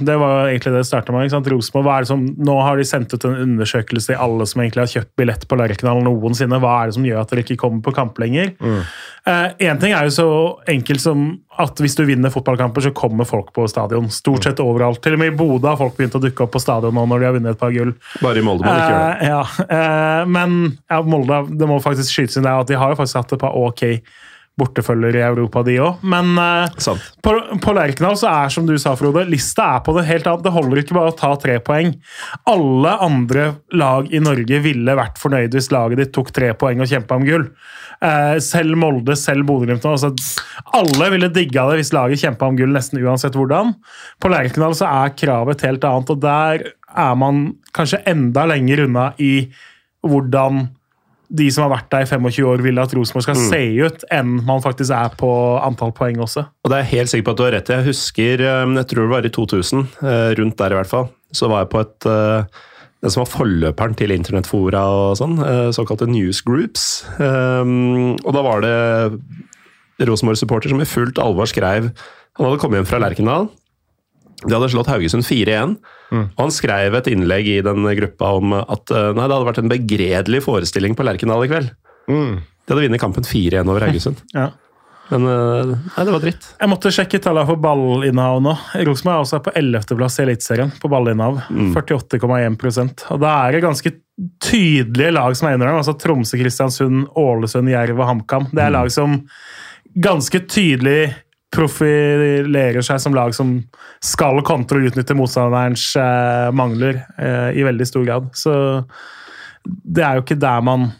C: det var egentlig det det starta med. Rosenborg, er som, Nå har de sendt ut en undersøkelse til alle som egentlig har kjøpt billett på Lerkendal noensinne. Hva er det som gjør at dere ikke kommer på kamp lenger? Én mm. eh, ting er jo så enkelt som at hvis du vinner fotballkamper, så kommer folk på stadion. Stort sett overalt. Til og med i Bodø har folk begynt å dukke opp på stadion nå når de har vunnet et par gull.
A: Bare i Molde må de ikke gjøre det.
C: Eh, ja, eh, men ja, Molde det må faktisk skytes inn der at de har jo faktisk hatt et par ok bortefølger i Europa, de òg. Men uh, på, på Lerkendal så er som du sa, Frode, lista er på det helt annet. Det holder ikke bare å ta tre poeng. Alle andre lag i Norge ville vært fornøyd hvis laget ditt tok tre poeng og kjempa om gull. Uh, selv Molde, selv Bodø-Glimt. Altså, alle ville digga det hvis laget kjempa om gull, nesten uansett hvordan. På Lerkendal så er kravet et helt annet, og der er man kanskje enda lenger unna i hvordan de som har vært der i 25 år, vil at Rosenborg skal mm. se ut, enn man faktisk er på antall poeng også.
A: Og det er jeg helt sikker på at du har rett i. Jeg husker, um, jeg tror det var i 2000, uh, rundt der i hvert fall, så var jeg på et uh, det som var forløperen til internettfora og sånn, såkalte newsgroups. Um, og da var det Rosenborg-supporter som i fullt alvor skrev Han hadde kommet hjem fra Lerkendal. De hadde slått Haugesund 4-1. Mm. Og han skrev et innlegg i den gruppa om at eh, nei, det hadde vært en begredelig forestilling på Lerkendal i kveld. Mm. De hadde vunnet kampen 4-1 over Haugesund. ja. Men eh, nei, det var dritt.
C: Jeg måtte sjekke tallene for ballinnehav nå. Rosenborg er også på 11.-plass i Eliteserien på ballinnehav. Mm. 48,1% Og da er det ganske tydelige lag som er inne der. Altså Tromsø, Kristiansund, Ålesund, Jerv og HamKam. Det er mm. lag som ganske tydelig profilerer seg som lag som skal kontre og utnytte motstanderens eh, mangler eh, i veldig stor grad. Så det er jo ikke der man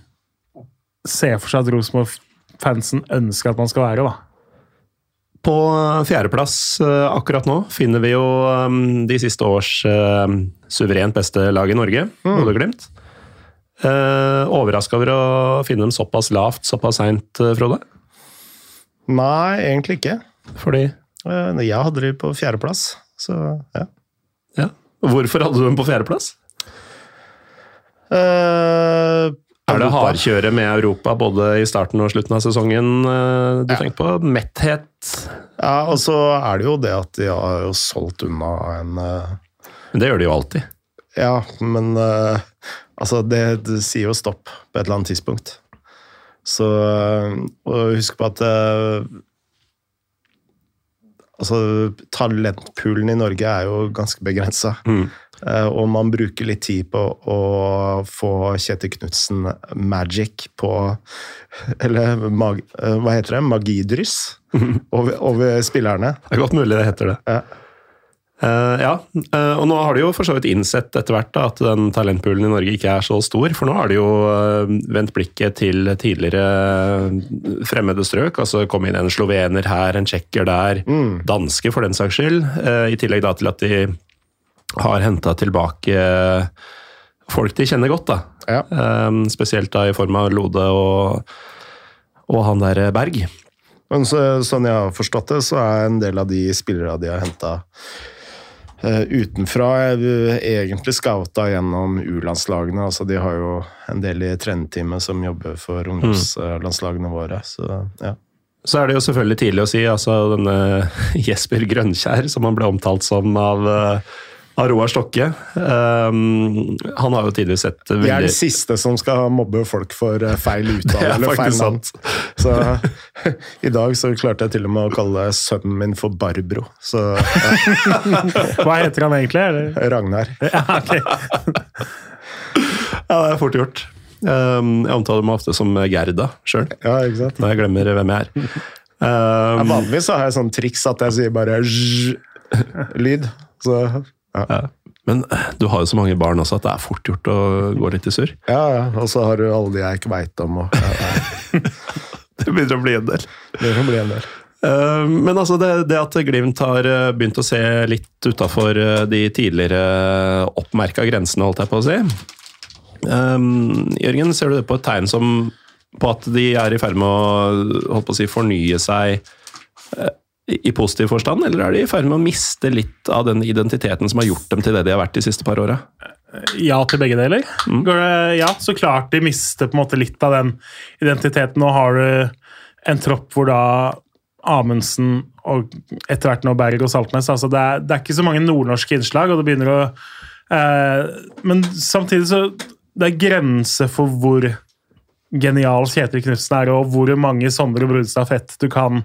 C: ser for seg at Rosenborg-fansen ønsker at man skal være. da.
A: På fjerdeplass eh, akkurat nå finner vi jo um, de siste års uh, suverent beste lag i Norge, mm. Bodø-Glimt. Uh, Overraska over å finne dem såpass lavt såpass seint, Frode?
B: Nei, egentlig ikke.
A: Fordi
B: eh, Jeg hadde de på fjerdeplass, så ja.
A: ja. Hvorfor hadde du dem på fjerdeplass?
B: Uh,
A: er det hardkjøret med Europa både i starten og slutten av sesongen uh, du ja. tenker på? Metthet?
B: Ja, og så er det jo det at de har jo solgt unna en uh,
A: Men det gjør de jo alltid.
B: Ja, men altså, det, det, sier jo stopp på et eller annet tidspunkt. Så og husk på at Altså, talentpoolen i Norge er jo ganske begrensa.
A: Mm.
B: Eh, og man bruker litt tid på å få Kjetil Knutsen magic på Eller mag, eh, hva heter det? Magidryss over, over spillerne.
A: Det er godt mulig det heter det.
B: Ja.
A: Eh, ja, uh, og nå har de jo for så vidt innsett etter hvert da, at den talentpoolen i Norge ikke er så stor. For nå har de jo uh, vendt blikket til tidligere fremmede strøk. altså Kom inn en slovener her, en tsjekker der,
B: Mm.
A: danske for den saks skyld. I tillegg da til at de har henta tilbake folk de kjenner godt. da.
B: Ja.
A: spesielt da i form av Lode og, og han der Berg.
B: Men så, sånn jeg har forstått det, så er en del av de spillere de har henta uh, utenfra, er egentlig scouta gjennom U-landslagene. Altså, de har jo en del i trenerteamet som jobber for ungdomslandslagene våre. Så ja.
A: Så er det jo selvfølgelig tidlig å si, altså denne Jesper Grønkjær, som han ble omtalt som av, eh, av Roar Stokke. Um, han har jo tidligere sett
B: Vi er
A: det
B: de siste som skal mobbe folk for eh, feil uttale
A: er
B: eller feil navn. Så i dag så klarte jeg til og med å kalle sønnen min for Barbro. Så ja,
C: Hva heter han egentlig? Eller?
B: Ragnar.
C: Ja, okay.
A: Ja, det er fort gjort. Um, jeg omtaler meg ofte som Gerda sjøl,
B: Ja, sant?
A: når jeg glemmer hvem jeg er.
B: Ja,
A: Um,
B: vanligvis har jeg sånn triks at jeg sier bare zj-lyd. Så ja.
A: ja. Men du har jo så mange barn også at det er fort gjort å gå litt i surr.
B: ja, ja. Og så har du alle de jeg ikke veit om. Og, ja.
A: Det begynner å bli en del.
B: Det kan bli en del.
A: Uh, Men altså det, det at Glimt har uh, begynt å se litt utafor de tidligere oppmerka grensene, holdt jeg på å si. Um, Jørgen, ser du det på et tegn som på at de er i ferd med å, å si, fornye seg i positiv forstand, eller er de i ferd med å miste litt av den identiteten som har gjort dem til det de har vært de siste par åra?
C: Ja til begge deler. Mm. ja, så klart de mister på en måte litt av den identiteten. Nå har du en tropp hvor da Amundsen og etter hvert nå Berg og Saltnes altså det, er, det er ikke så mange nordnorske innslag, og det begynner å eh, Men samtidig så Det er grenser for hvor genial Kjetil Knutsen er, og hvor mange Sondre Brudstad Fett du kan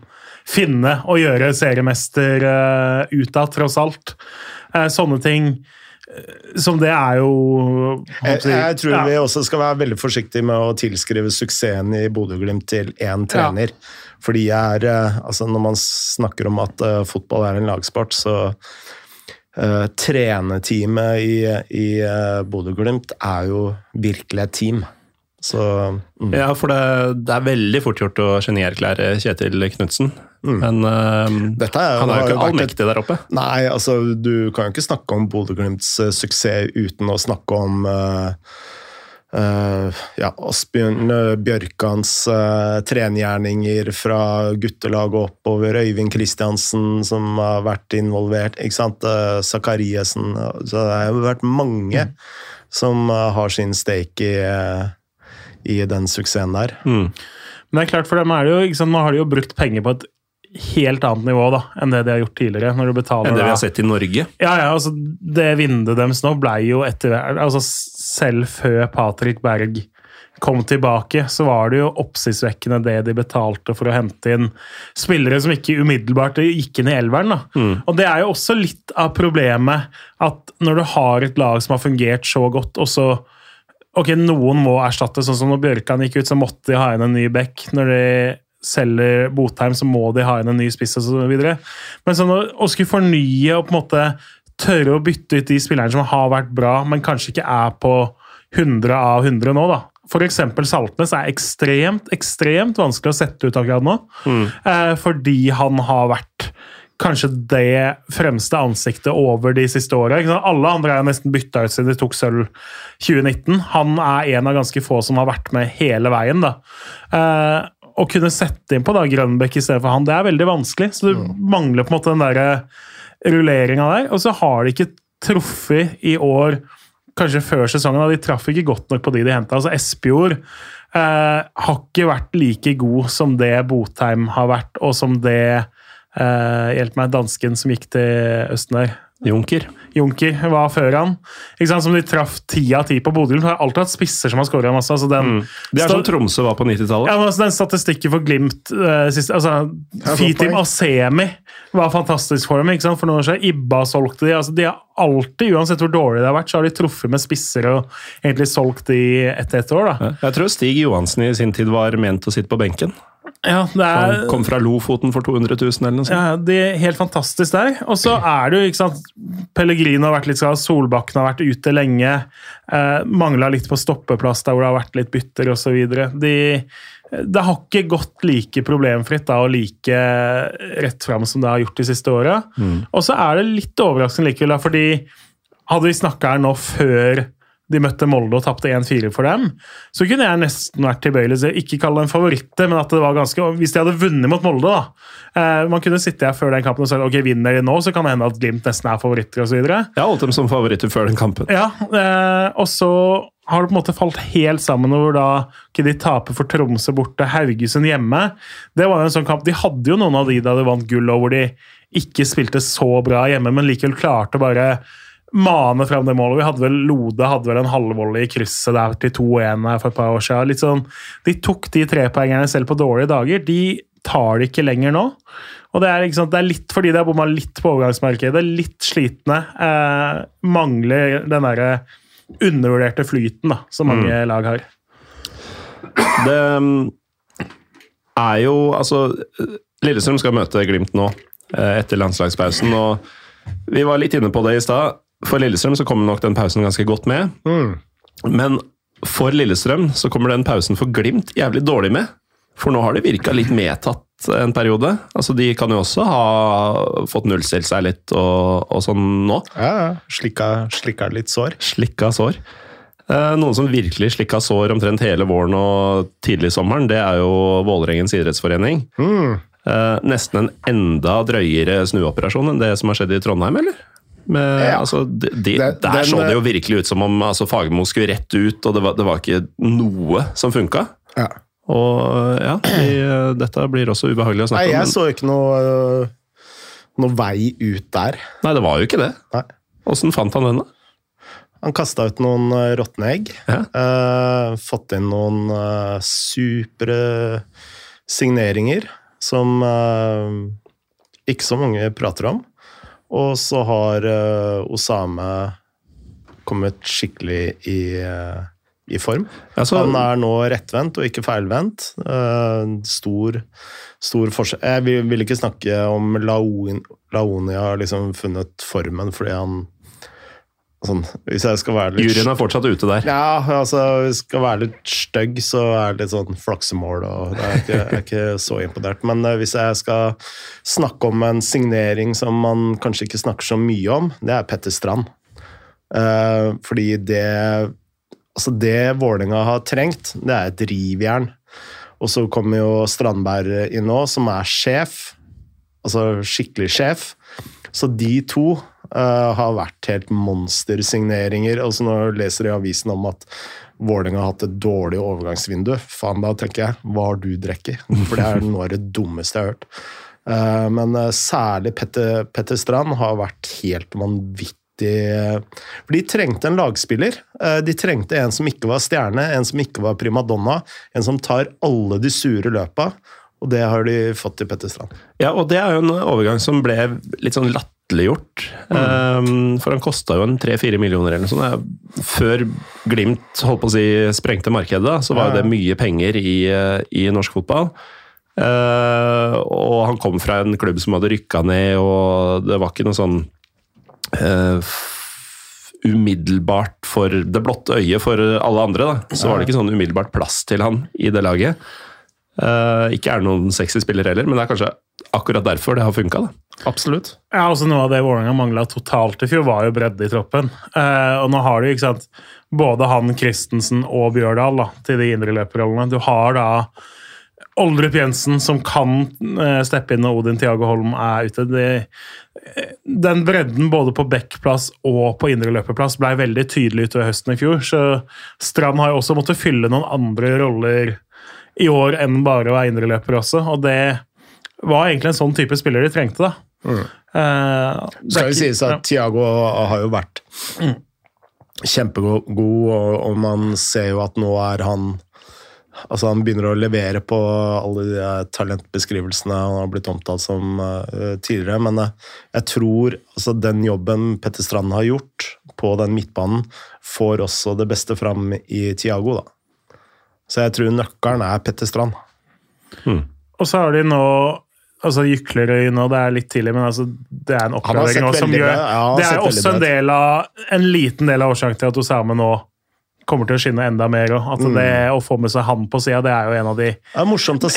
C: finne og gjøre seriemester uh, ut av, tross alt. Eh, sånne ting eh, som det er jo
B: Jeg, jeg tror
C: Ja.
B: vi også skal være veldig forsiktige med å tilskrive suksessen i Bodø-Glimt til én trener. Fordi jeg er, eh, altså når man snakker om at eh, fotball er en lagsport, så uh, Trenerteamet i, i uh, Bodø-Glimt er jo virkelig et team. Så mm.
A: Ja, for det, det er veldig fort gjort å genierklære Kjetil Knutsen. Men uh,
B: Dette er,
A: han er jo ikke allmektig der oppe.
B: Nei, altså du kan jo ikke snakke om Bodø-Glimts uh, suksess uten å snakke om uh, uh ja, Asbjørn Bjørkans trengjerninger fra guttelaget oppover. Øyvind Kristiansen som har vært involvert. ikke sant? Zakariassen. Så det har jo vært mange som eh, har sin stake i, i den suksessen der.
A: Mm.
C: Men det er klart, for dem er det jo, sant, nå har de jo brukt penger på et helt annet nivå da, enn det de har gjort tidligere. når du betaler
A: Enn det vi har sett i Norge.
C: Ja, ja, altså Det vinduet deres nå ble jo etter altså Selv før Patrick Berg kom tilbake, så var det jo oppsiktsvekkende det de betalte for å hente inn spillere som ikke umiddelbart gikk inn i elveren. da. Og Det er jo også litt av problemet at når du har et lag som har fungert så godt, og så Ok, noen må erstatte, sånn som når Bjørkan gikk ut, så måtte de ha inn en ny back. Når de selger Botheim, så må de ha inn en ny spiss osv. Men sånn å, å skulle fornye og på en måte tørre å bytte ut de spillerne som har vært bra, men kanskje ikke er på 100 av 100 nå, da. F.eks. Saltnes er ekstremt, ekstremt vanskelig å sette ut akkurat nå. Eh, fordi han har vært kanskje det fremste ansiktet over de siste åra. Alle andre er nesten bytta ut siden de tok sølv 2019. Han er en av ganske få som har vært med hele veien. da. Eh, å kunne sette inn på da Grønbekk i stedet for han, det er veldig vanskelig. Så du mangler på en måte den der rulleringa der. Og så har de ikke truffet i år, kanskje før sesongen. da, De traff ikke godt nok på de de henta. Altså Espejord eh, har ikke vært like god som det Botheim har vært, og som det eh, Hjelp meg, dansken som gikk til Østen der.
A: Junker.
C: Junker var før han. Ikke sant? Som de traff ti av ti på Bodø. Har alltid hatt spisser som har skåra masse. Altså den,
A: mm. Det er som Tromsø var på 90-tallet.
C: Ja, altså den statistikken for Glimt uh, siste, altså, Fitim Asemi var fantastisk for dem. ikke sant? For noen år siden Ibba solgte de. altså De har alltid, uansett hvor dårlig det har vært, så har de truffet med spisser og egentlig solgt de etter et år. da.
A: Jeg tror Stig Johansen i sin tid var ment å sitte på benken.
C: Ja, det er,
A: Han kom fra Lofoten for 200 000 eller noe sånt.
C: Ja, det er Helt fantastisk der. Og så er det jo, ikke sant Pellegrino har vært litt skada, Solbakken har vært ute lenge. Eh, Mangla litt på stoppeplass der hvor det har vært litt bytter osv. De, det har ikke gått like problemfritt da, og like rett fram som det har gjort de siste åra. Mm. Og så er det litt overraskende likevel, da, fordi hadde vi snakka her nå før de møtte Molde og tapte 1-4 for dem, så kunne jeg nesten vært tilbøyelig til ikke kalle dem favoritter, men at det var ganske Hvis de hadde vunnet mot Molde, da eh, Man kunne sitte her før den kampen og sagt ok, vinner de nå, så kan det hende at Glimt nesten er favoritter osv.
A: Jeg holdt dem som favoritter før den kampen.
C: Ja, eh, og så har det på en måte falt helt sammen over da ikke de taper for Tromsø borte, Haugesund hjemme. Det var jo en sånn kamp, De hadde jo noen av de da de vant gull, og hvor de ikke spilte så bra hjemme, men likevel klarte å bare mane fram det målet. Vi hadde vel Lode hadde vel en halvvolley i krysset der til 2-1 for et par år siden. Litt sånn, de tok de trepoengerne selv på dårlige dager. De tar det ikke lenger nå. Og det er, liksom, det er litt fordi de har bomma litt på overgangsmarkedet. Litt slitne. Eh, mangler den derre undervurderte flyten da, som mange mm. lag har.
A: Det mm, er jo Altså, Lillestrøm skal møte Glimt nå eh, etter landslagspausen. og Vi var litt inne på det i stad for Lillestrøm så kommer nok den pausen ganske godt med. Mm. Men for Lillestrøm så kommer den pausen for Glimt jævlig dårlig med. For nå har de virka litt medtatt en periode. Altså, De kan jo også ha fått nullstilt seg litt og, og, sånn nå.
B: Ja, ja. Slikka, slikka litt sår.
A: Slikka sår. Eh, noen som virkelig slikka sår omtrent hele våren og tidlig sommeren, det er jo Vålerengens idrettsforening. Mm. Eh, nesten en enda drøyere snuoperasjon enn det som har skjedd i Trondheim, eller? Men, ja. altså, de, de, den, der så det jo virkelig ut som om altså, Fagermo skulle rett ut, og det var, det var ikke noe som funka. Ja. Og ja, de, dette blir også ubehagelig å snakke
B: om. Nei, jeg så ikke noe, noe, vei ut der.
A: Nei, det var jo ikke det. Åssen fant han den, da?
B: Han kasta ut noen uh, råtne egg. Ja. Uh, fått inn noen uh, supre signeringer som uh, ikke så mange prater om. Og så har uh, Osame kommet skikkelig i, uh, i form. Altså, han er nå rettvendt og ikke feilvendt. Uh, stor, stor forskjell Jeg vil, vil, ikke snakke om Laonia Laoni har liksom funnet formen fordi han Sånn, hvis jeg skal være litt...
A: Juryen er fortsatt ute der.
B: Ja, altså, hvis jeg skal være litt stygg, så er det litt sånn flaksemål. og det er ikke, Jeg er ikke så imponert. Men uh, hvis jeg skal snakke om en signering som man kanskje ikke snakker så mye om, det er Petter Strand. Uh, fordi det Altså, det Vålerenga har trengt, det er et rivjern. Og så kommer jo Strandberg inn nå, som er sjef. Altså skikkelig sjef. Så de to uh, har vært helt monstersigneringer. Altså når du leser i avisen om at Vålerenga har hatt et dårlig overgangsvindu, faen da tenker jeg, hva har du drukket? For det er noe av det dummeste jeg har hørt. Uh, men uh, særlig Petter, Petter, Strand har vært helt vanvittig for De trengte en lagspiller. De trengte en som ikke var stjerne, en som ikke var primadonna. En som tar alle de sure løpa. Og det har de fått til Petter Strand.
A: Ja, og det er jo en overgang som ble litt sånn latt latterliggjort. Mm. Um, for han kosta jo en tre-fire millioner eller noe sånt. Før Glimt holdt på å si sprengte markedet, så var det mye penger i, i norsk fotball. Uh, og han kom fra en klubb som hadde rykka ned, og det var ikke noe sånn uh, umiddelbart for det blotte øyet for alle andre. da, Så var det ikke sånn umiddelbart plass til han i det laget. Uh, ikke er det noen sexy spiller heller, men det er kanskje akkurat derfor det har funka.
B: Absolutt.
C: Ja, også Noe av det Vålerenga mangla totalt i fjor, var jo bredde i troppen. Eh, og nå har du ikke sant, både han Christensen og Bjørdal da, til de indreløperrollene. Du har da Oldrup Jensen som kan eh, steppe inn når Odin Tiago Holm er ute. De, den bredden både på backplass og på indreløperplass ble veldig tydelig utover høsten i fjor. Så Strand har jo også måttet fylle noen andre roller i år enn bare å være indreløper også. Og det var egentlig en sånn type spiller de trengte. da.
B: Mm. Uh, Skal jo sies at ja. Tiago har jo vært mm. kjempegod, og, og man ser jo at nå er han Altså Han begynner å levere på alle de talentbeskrivelsene han har blitt omtalt som uh, tidligere. Men uh, jeg tror altså, den jobben Petter Strand har gjort på den midtbanen, får også det beste fram i Tiago. da. Så jeg tror nøkkelen er Petter Strand.
C: Mm. Og så har de nå altså Jyklerøy nå, det er litt tidlig, men altså, det er en oppgradering som gjør ja, Det er også en, del av, en liten del av årsaken til at Osame nå kommer til å skinne enda mer. Og at mm. det Å få med seg han på sida, det er jo en av de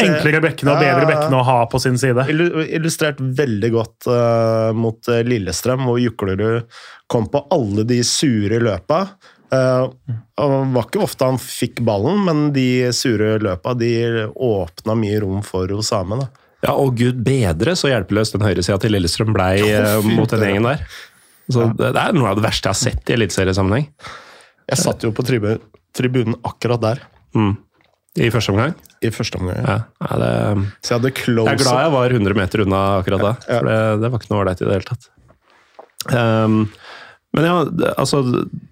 C: enklere bekkene og bedre bekkene å ha på sin side.
B: Illustrert veldig godt uh, mot uh, Lillestrøm, hvor Juklerud kom på alle de sure løpa. Uh, var ikke ofte han fikk ballen, men de sure løpa de åpna mye rom for Osame. da.
A: Ja, og gud bedre så hjelpeløst den høyresida til Lillestrøm blei uh, mot den gjengen der. Så det, det er noe av det verste jeg har sett i eliteseriesammenheng.
B: Jeg satt jo på tribunen, tribunen akkurat der.
A: Mm. I første omgang?
B: I første omgang,
A: ja. ja det,
B: Så jeg
A: Jeg er glad jeg var 100 meter unna akkurat da. Ja. For det, det, var ikke noe ålreit i det hele tatt. Um, men ja, altså,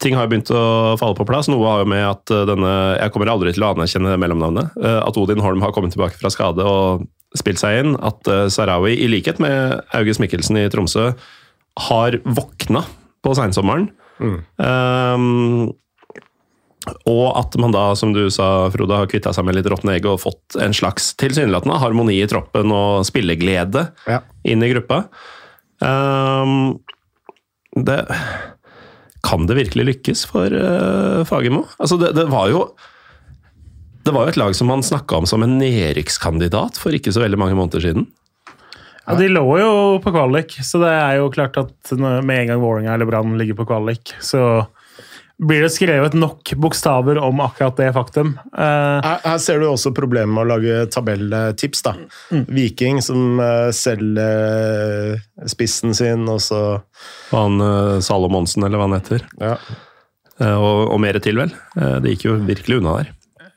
A: ting har begynt å falle på plass. Noe har jo med at eh, denne Jeg kommer aldri til å anerkjenne mellomnavnet. Uh, at Odin Holm har kommet tilbake fra skade og spilt seg inn. At uh, Sarawi, i likhet med August Mikkelsen i Tromsø, har våkna på seinsommeren. Mm. Um, og at man da, som du sa, Frode, har kvitta seg med litt råtne egg og fått en slags tilsynelatende harmoni i troppen og spilleglede ja. inn i gruppa. Um, det Kan det virkelig lykkes for uh, Fagermo? Altså, det, det, var jo det var jo et lag som man snakka om som en nedrykkskandidat for ikke så veldig mange måneder siden.
C: Ja, De lå jo på kvalik, så det er jo klart at med en gang Vålerenga eller Brann ligger på kvalik, så blir det skrevet nok bokstaver om akkurat det faktum.
B: Uh, her, her, ser du også problemet med å lage tabelltips. da. Mm. Viking som uh, selger uh, spissen sin, og så
A: Han uh, Salomonsen, eller hva han heter. Ja. Og, og, mer til, vel. det gikk jo virkelig unna der.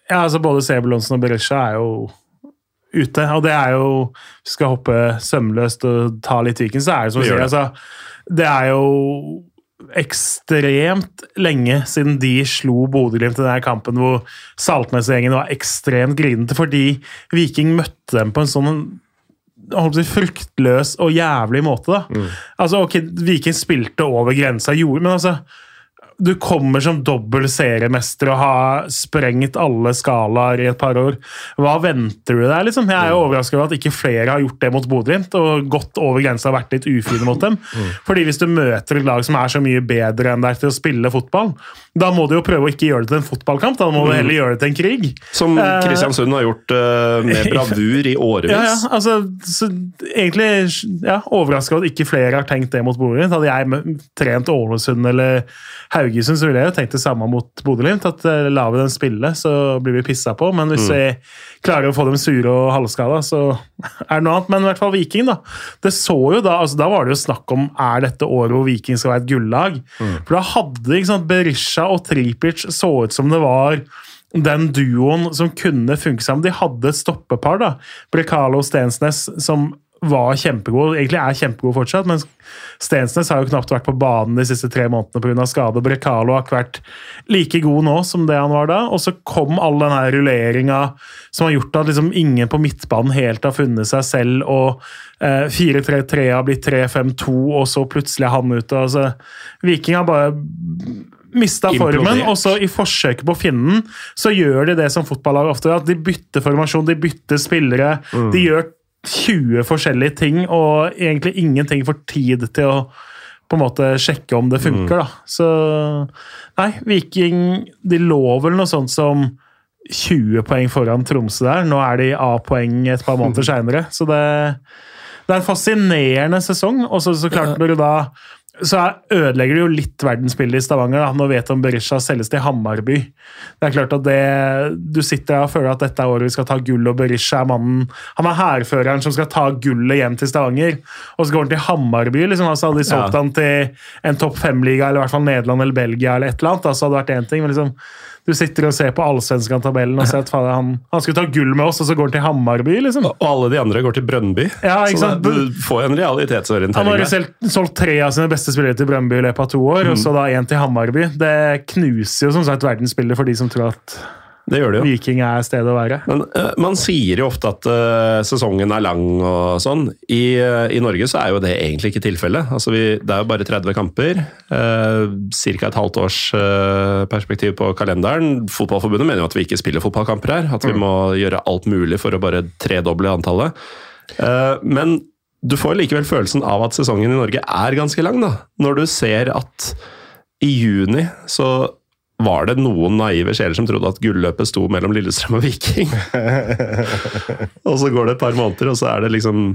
C: Ja, altså Både Sebulonsen og Berisha er jo ute. Og det er jo Hvis vi skal hoppe sømløst og ta litt Viken, så er det som du sier. Altså, det er jo ekstremt lenge siden de slo Bodø-Glimt i denne kampen hvor Saltnes-gjengen var ekstremt grinete fordi Viking møtte dem på en sånn si, fruktløs og jævlig måte. da. Mm. Altså, ok, Viking spilte over grensa, gjorde, men altså du kommer som dobbel seriemester og har sprengt alle skalaer i et par år. Hva venter du deg? liksom? Jeg er jo overraska over at ikke flere har gjort det mot Bodø-Glimt og gått over grensa og vært litt ufine mot dem. Fordi hvis du møter et lag som er så mye bedre enn deg til å spille fotball, da må du jo prøve å ikke gjøre det til en fotballkamp, da må du mm. heller gjøre det til en krig.
A: Som eh, Kristiansund har gjort uh, med bravur i årevis.
C: Ja, ja, altså, så, egentlig ja, overraska at ikke flere har tenkt det mot Bodø-Glimt. Hadde jeg trent Ålesund eller Haugesund, så ville jeg jo tenkt det samme mot Bodø-Glimt. At uh, lar vi dem spille, så blir vi pissa på. Men hvis mm. vi klarer å få dem sure og halvskada, så er det noe annet. Men i hvert fall Viking, da. Det så jo Da altså, da var det jo snakk om er dette året hvor Viking skal være et gullag. Mm. For da hadde ikke sant, Berisha og Tripic så ut som det var den duoen som kunne funke sammen. De hadde et stoppepar, da. Brekalo og Stensnes, som var kjempegod, egentlig er kjempegod fortsatt, men Stensnes har jo knapt vært på banen de siste tre månedene pga. skade. Brekalo har ikke vært like god nå som det han var da. Og så kom all den her rulleringa som har gjort at liksom ingen på midtbanen helt har funnet seg selv, og eh, 4-3-3 har blitt 3-5-2, og så plutselig er han ute. Altså, Viking har bare mista formen, og så i forsøket på å finne den, så gjør de det som fotballag ofte gjør. At de bytter formasjon, de bytter spillere. Mm. De gjør 20 forskjellige ting, og egentlig ingenting får tid til å på en måte sjekke om det funker. Mm. da. Så nei, Viking de lå vel noe sånt som 20 poeng foran Tromsø der. Nå er de A-poeng et par måneder seinere. Så det, det, er en fascinerende sesong. Og så, så klart, når du da så ødelegger det jo litt verdensbildet i Stavanger. da. Nå vet om Berisha selges til Hammarby. Det er klart at det, Du sitter og føler at dette er året vi skal ta gull, og Berisha er mannen Han er hærføreren som skal ta gullet hjem til Stavanger, og så går han til Hammarby. liksom, altså Hadde de solgt ja. han til en topp fem-liga, eller i hvert fall Nederland eller Belgia, eller et eller annet, da, så hadde det vært én ting. men liksom du sitter og ser på Allsvenskan-tabellen og ser at faen, han, han skulle ta gull med oss, og så går han til Hammarby, liksom.
A: Og alle de andre går til Brønnby.
C: Ja, ikke
A: så
C: sant?
A: du får en realitetsorientering.
C: Han har jo selv solgt tre av sine beste spillere til Brønnby i løpet av to år, og så da én til Hammarby. Det knuser jo som sagt verdensbildet for de som tror at
A: Det gjør det jo.
C: Viking er stedet å være.
A: Men uh, Man sier jo ofte at uh, sesongen er lang og sånn. I, uh, I Norge så er jo det egentlig ikke tilfellet. Altså vi, det er jo bare 30 kamper. Uh, Ca. et halvt års perspektiv på kalenderen. Fotballforbundet mener jo at vi ikke spiller fotballkamper her. At vi må gjøre alt mulig for å bare tredoble antallet. Men du får likevel følelsen av at sesongen i Norge er ganske lang, da. Når du ser at i juni så var det noen naive sjeler som trodde at gulløpet sto mellom Lillestrøm og Viking. og så går det et par måneder, og så er det liksom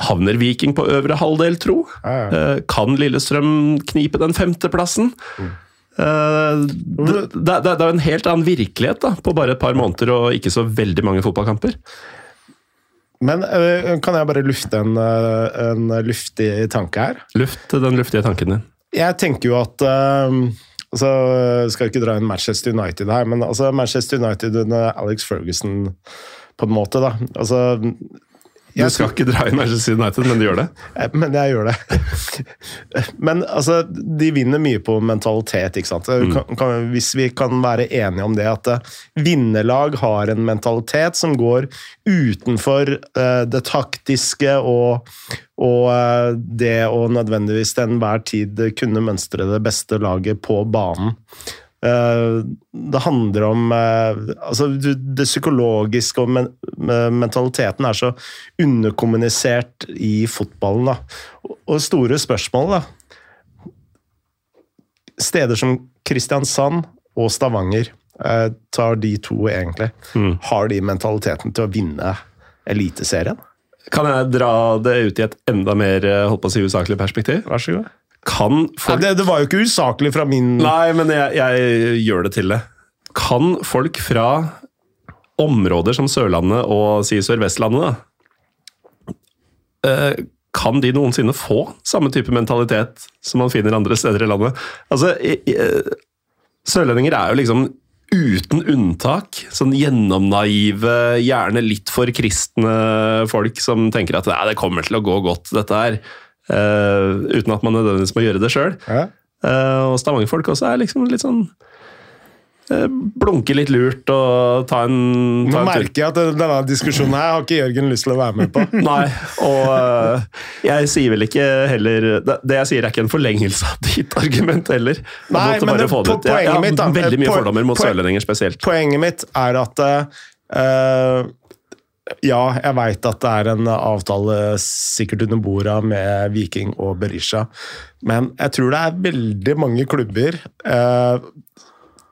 A: Havner Viking på øvre halvdel, tro? Eh, Kan Lillestrøm knipe den femteplassen? Eh, Det, det, det er jo en helt annen virkelighet da, på bare et par måneder og ikke så veldig mange fotballkamper.
B: Men øh, kan jeg bare lufte en, øh, en luftig tanke her?
A: Luft den luftige tanken din.
B: Jeg tenker jo at altså, Skal ikke dra inn Manchester United her, men altså, Manchester United under Alex Ferguson, på en måte, da. Altså,
A: Du skal ikke dra inn Manchester United, men du gjør det.
B: Eh, Men jeg gjør det. Men altså, de vinner mye på mentalitet, ikke sant. Kan, kan, hvis vi kan være enige om det, at eh, vinnerlag har en mentalitet som går utenfor eh, det taktiske og, og det å nødvendigvis til enhver tid kunne mønstre det beste laget på banen. Eh, det handler om eh, altså Det psykologiske og men, mentaliteten er så underkommunisert i fotballen. Da. Og- store spørsmål, da. Steder som Kristiansand og Stavanger, eh, tar de to egentlig, har de mentaliteten til å vinne Eliteserien?
A: Kan jeg dra det ut i et enda mer eh, holdt på å si, usaklig perspektiv?
B: Vær så god.
A: Kan
B: Nei, det, det var jo ikke usaklig fra min
A: Nei, men jeg, jeg gjør det til det. Kan folk fra områder som Sørlandet og si Sør-Vestlandet, da, eh, kan de noensinne få samme type mentalitet som man finner andre steder i landet? Altså, eh, Sørlendinger er jo liksom uten unntak sånn gjennomnaive, gjerne litt for kristne folk som tenker at "Nei, det kommer til å gå godt, dette her. Eh, uten at man nødvendigvis må gjøre det sjøl.
B: Ja.
A: Eh, og Stavanger-folk også er liksom litt sånn uh, Blunke litt lurt og ta en,
B: Nå
A: en
B: merker jeg at denne diskusjonen her har ikke Jørgen lyst til å være med på.
A: Nei, og eh, jeg sier vel ikke heller Det, jeg sier, er ikke en forlengelse av ditt argument heller. Jeg
B: Nei, men det- po-
A: ut. Jeg, jeg har
B: mitt, da,
A: veldig mye
B: po-
A: fordommer mot sørlendinger spesielt.
B: Poenget mitt er at eh, Ja, jeg veit at det er en avtale sikkert under borda med Viking og Berisha, men jeg tror det er veldig mange klubber eh,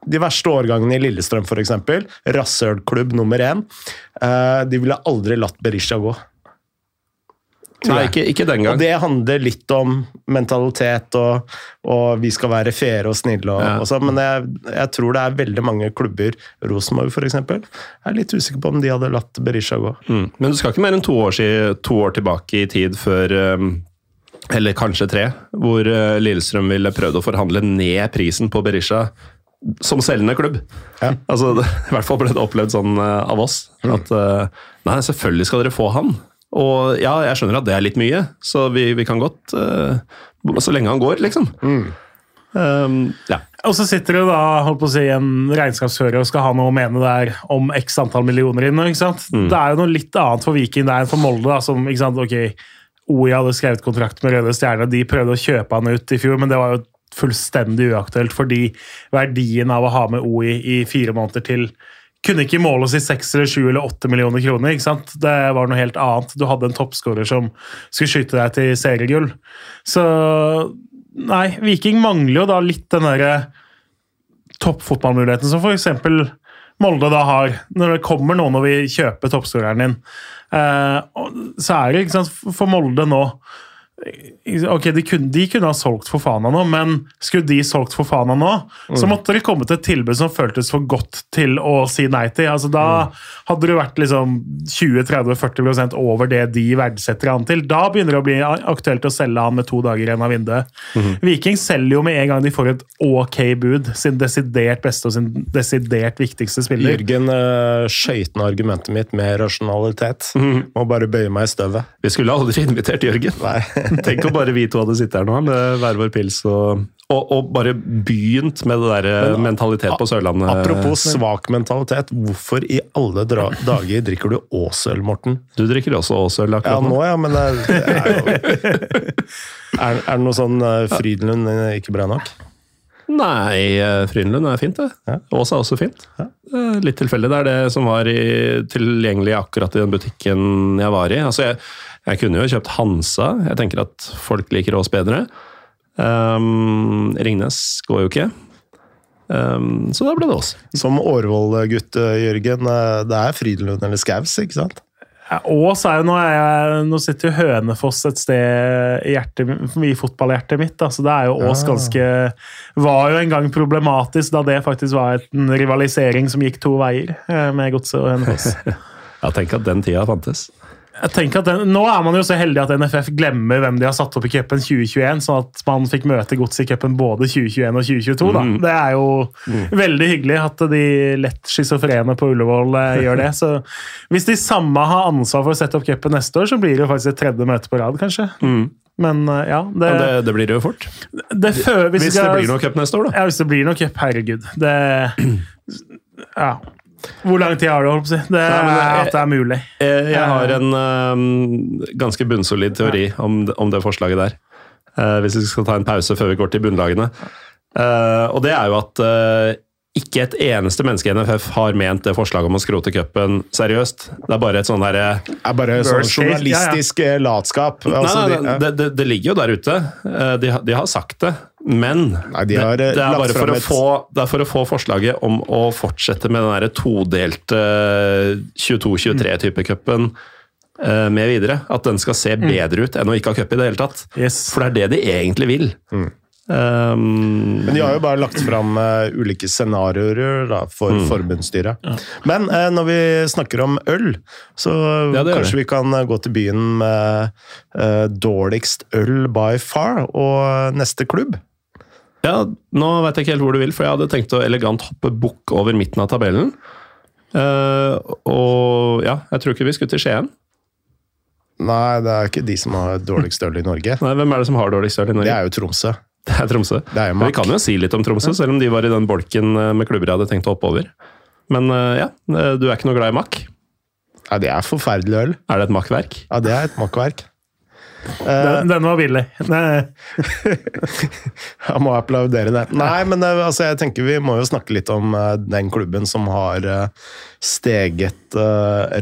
B: De verste årgangene i Lillestrøm, f.eks. Rasshølklubb nummer én. eh, de ville aldri latt Berisha gå.
A: Nei, ikke, ikke den
B: Og det handler litt om mentalitet, og, og vi skal være faire og snille. Og,
A: Ja.
B: og så, men jeg, jeg tror det er veldig mange klubber, Rosenborg f.eks., er litt usikker på om de hadde latt Berisha gå.
A: Mm. Men du skal ikke mer enn to år, to år tilbake i tid før eh, Eller kanskje tre, hvor eh, Lillestrøm ville prøvd å forhandle ned prisen på Berisha som selgende klubb.
B: Ja.
A: Altså, I hvert fall ble det opplevd sånn eh, av oss. At eh, nei, selvfølgelig skal dere få han. Og ja, jeg skjønner at det er litt mye, så vi, vi kan godt uh, Så lenge han går, liksom. Um, ja.
C: Og så sitter det da holdt på å si, en regnskapsfører og skal ha noe å mene der om x antall millioner inn. ikke sant? Det er jo noe litt annet for Viking der enn for Molde. da, som, ikke sant, ok, OI hadde skrevet kontrakt med Røde Stjerne, de prøvde å kjøpe han ut i fjor, men det var jo fullstendig uaktuelt fordi verdien av å ha med OI i fire måneder til kunne ikke måles i seks eller sju eller åtte millioner kroner. ikke sant? Det var noe helt annet. Du hadde en toppskårer som skulle skyte deg til seriegull. Så nei, Viking mangler jo da litt den derre toppfotballmuligheten som f.eks. Molde da har når det kommer noen og vil kjøpe toppskåreren din. Eh, så er det ikke sant, for Molde nå Ok, de kunne, de kunne, ha solgt for Fana nå, men skulle de solgt for Fana nå, mm. så måtte det til et tilbud som føltes for godt til å si nei til. Altså, da mm. hadde det vært liksom 20-30-40% over det de verdsetter han til. Da begynner det å bli aktuelt å selge han med to dager igjen av vinduet. Mm. Viking selger jo med en gang de får et ok bud, sin desidert beste og sin desidert viktigste spiller.
B: Jørgen uh, skøyt argumentet mitt med rasjonalitet. Mm. Må bare bøye meg i støvet.
A: Vi skulle aldri invitert Jørgen.
B: Nei.
A: Tenk om bare vi to hadde sittet her nå med hver vår pils og, og, og bare begynt med det der Men, mentalitet på Sørlandet.
B: Apropos svak mentalitet, hvorfor i alle dager drikker du Åsøl, Morten?
A: Du drikker også Åsøl
B: akkurat nå? Ja, nå ja, men det, er jo er, er, det noe sånn eh, Frydenlund ikke bra nok?
A: Nei, eh, Frydenlund er fint, det. Ja. Ås er også fint. Ja. Litt tilfeldig. Det er det som var i, tilgjengelig akkurat i den butikken jeg var i. Altså, jeg, jeg kunne jo kjøpt Hansa. Jeg tenker at folk liker Ås bedre. Um, Ringnes går jo ikke. Um, så da ble det Ås.
B: Som Årvoll-gutt, Jørgen. Eh, det er Frydenlund eller Skaus, ikke sant?
C: Ås er jo nå, er jeg, nå sitter jo Hønefoss et sted i, hjertet, i fotballhjertet mitt. Da. Så det er jo Ås ganske Var jo en gang problematisk da det faktisk var en rivalisering som gikk to veier eh, med Godset og Hønefoss.
A: ja, tenk at den tida fantes
C: jeg tenker at den, Nå er man jo så heldig at NFF glemmer hvem de har satt opp i cupen 2021, sånn at man fikk møte Godset i cupen både 2021 og 2022. Da. Mm. Det er jo mm. veldig hyggelig at de lett schizofrene på Ullevål eh, gjør det. Så hvis de samme har ansvar for å sette opp cupen neste år, så blir det jo faktisk et tredje møte på rad, kanskje. Mm. Men eh, ja,
A: det, ja det, det, blir det jo fort.
C: Det, før,
A: hvis, hvis det blir noe cup neste år,
C: da. Ja, hvis det blir noe cup, herregud. Det Ja. Hvor lang tid har du holdt på å si? Det, Nei, at det er mulig.
A: Jeg, jeg har en um, ganske bunnsolid teori om, om, det forslaget der. Uh, hvis vi skal ta en pause før vi går til bunnlagene. Uh, og det er jo at uh, ikke et eneste menneske i NFF har ment det forslaget om å skrote cupen seriøst. Det er bare et sånn derre
B: Bare sånn journalistisk ja, ja. latskap.
A: Altså, nei, nei, det, det, det, ligger jo der ute. De, de har sagt det. Men Nei, de har, det, det, er bare for å, få, det er for å få forslaget om å fortsette med den derre todelte 22-23-type-cupen uh, med videre. At den skal se mm. bedre ut enn å ikke ha cup i det hele tatt. Yes. For det er det de egentlig vil. Mm.
B: Um, Men de har jo bare lagt fram uh, ulike scenarioer for mm. forbundsstyret. Ja. Men uh, når vi snakker om øl, så ja, kanskje vi kan uh, gå til byen med dårligst øl by far og neste klubb?
A: Ja, nå vet jeg ikke helt hvor du vil, for jeg hadde tenkt å elegant hoppe bukk over midten av tabellen. og ja, jeg tror ikke vi skulle til Skien.
B: Nei, det er ikke de som har dårligst øl i Norge.
A: Nei, Hvem er det som har dårligst øl i Norge?
B: Det er jo Tromsø.
A: Det er Tromsø. Det er vi kan jo si litt om Tromsø, selv om de var i den bolken eh, med klubber jeg hadde tenkt å hoppe over. Men eh, ja, eh, du er ikke noe glad i makk?
B: Ja, det er forferdelig øl.
A: Er det et makkverk?
B: Ja, det er et makkverk.
C: Den, den, var billig.
B: jeg må applaudere det. Nei, men altså, jeg tenker vi må jo snakke litt om den klubben som har steget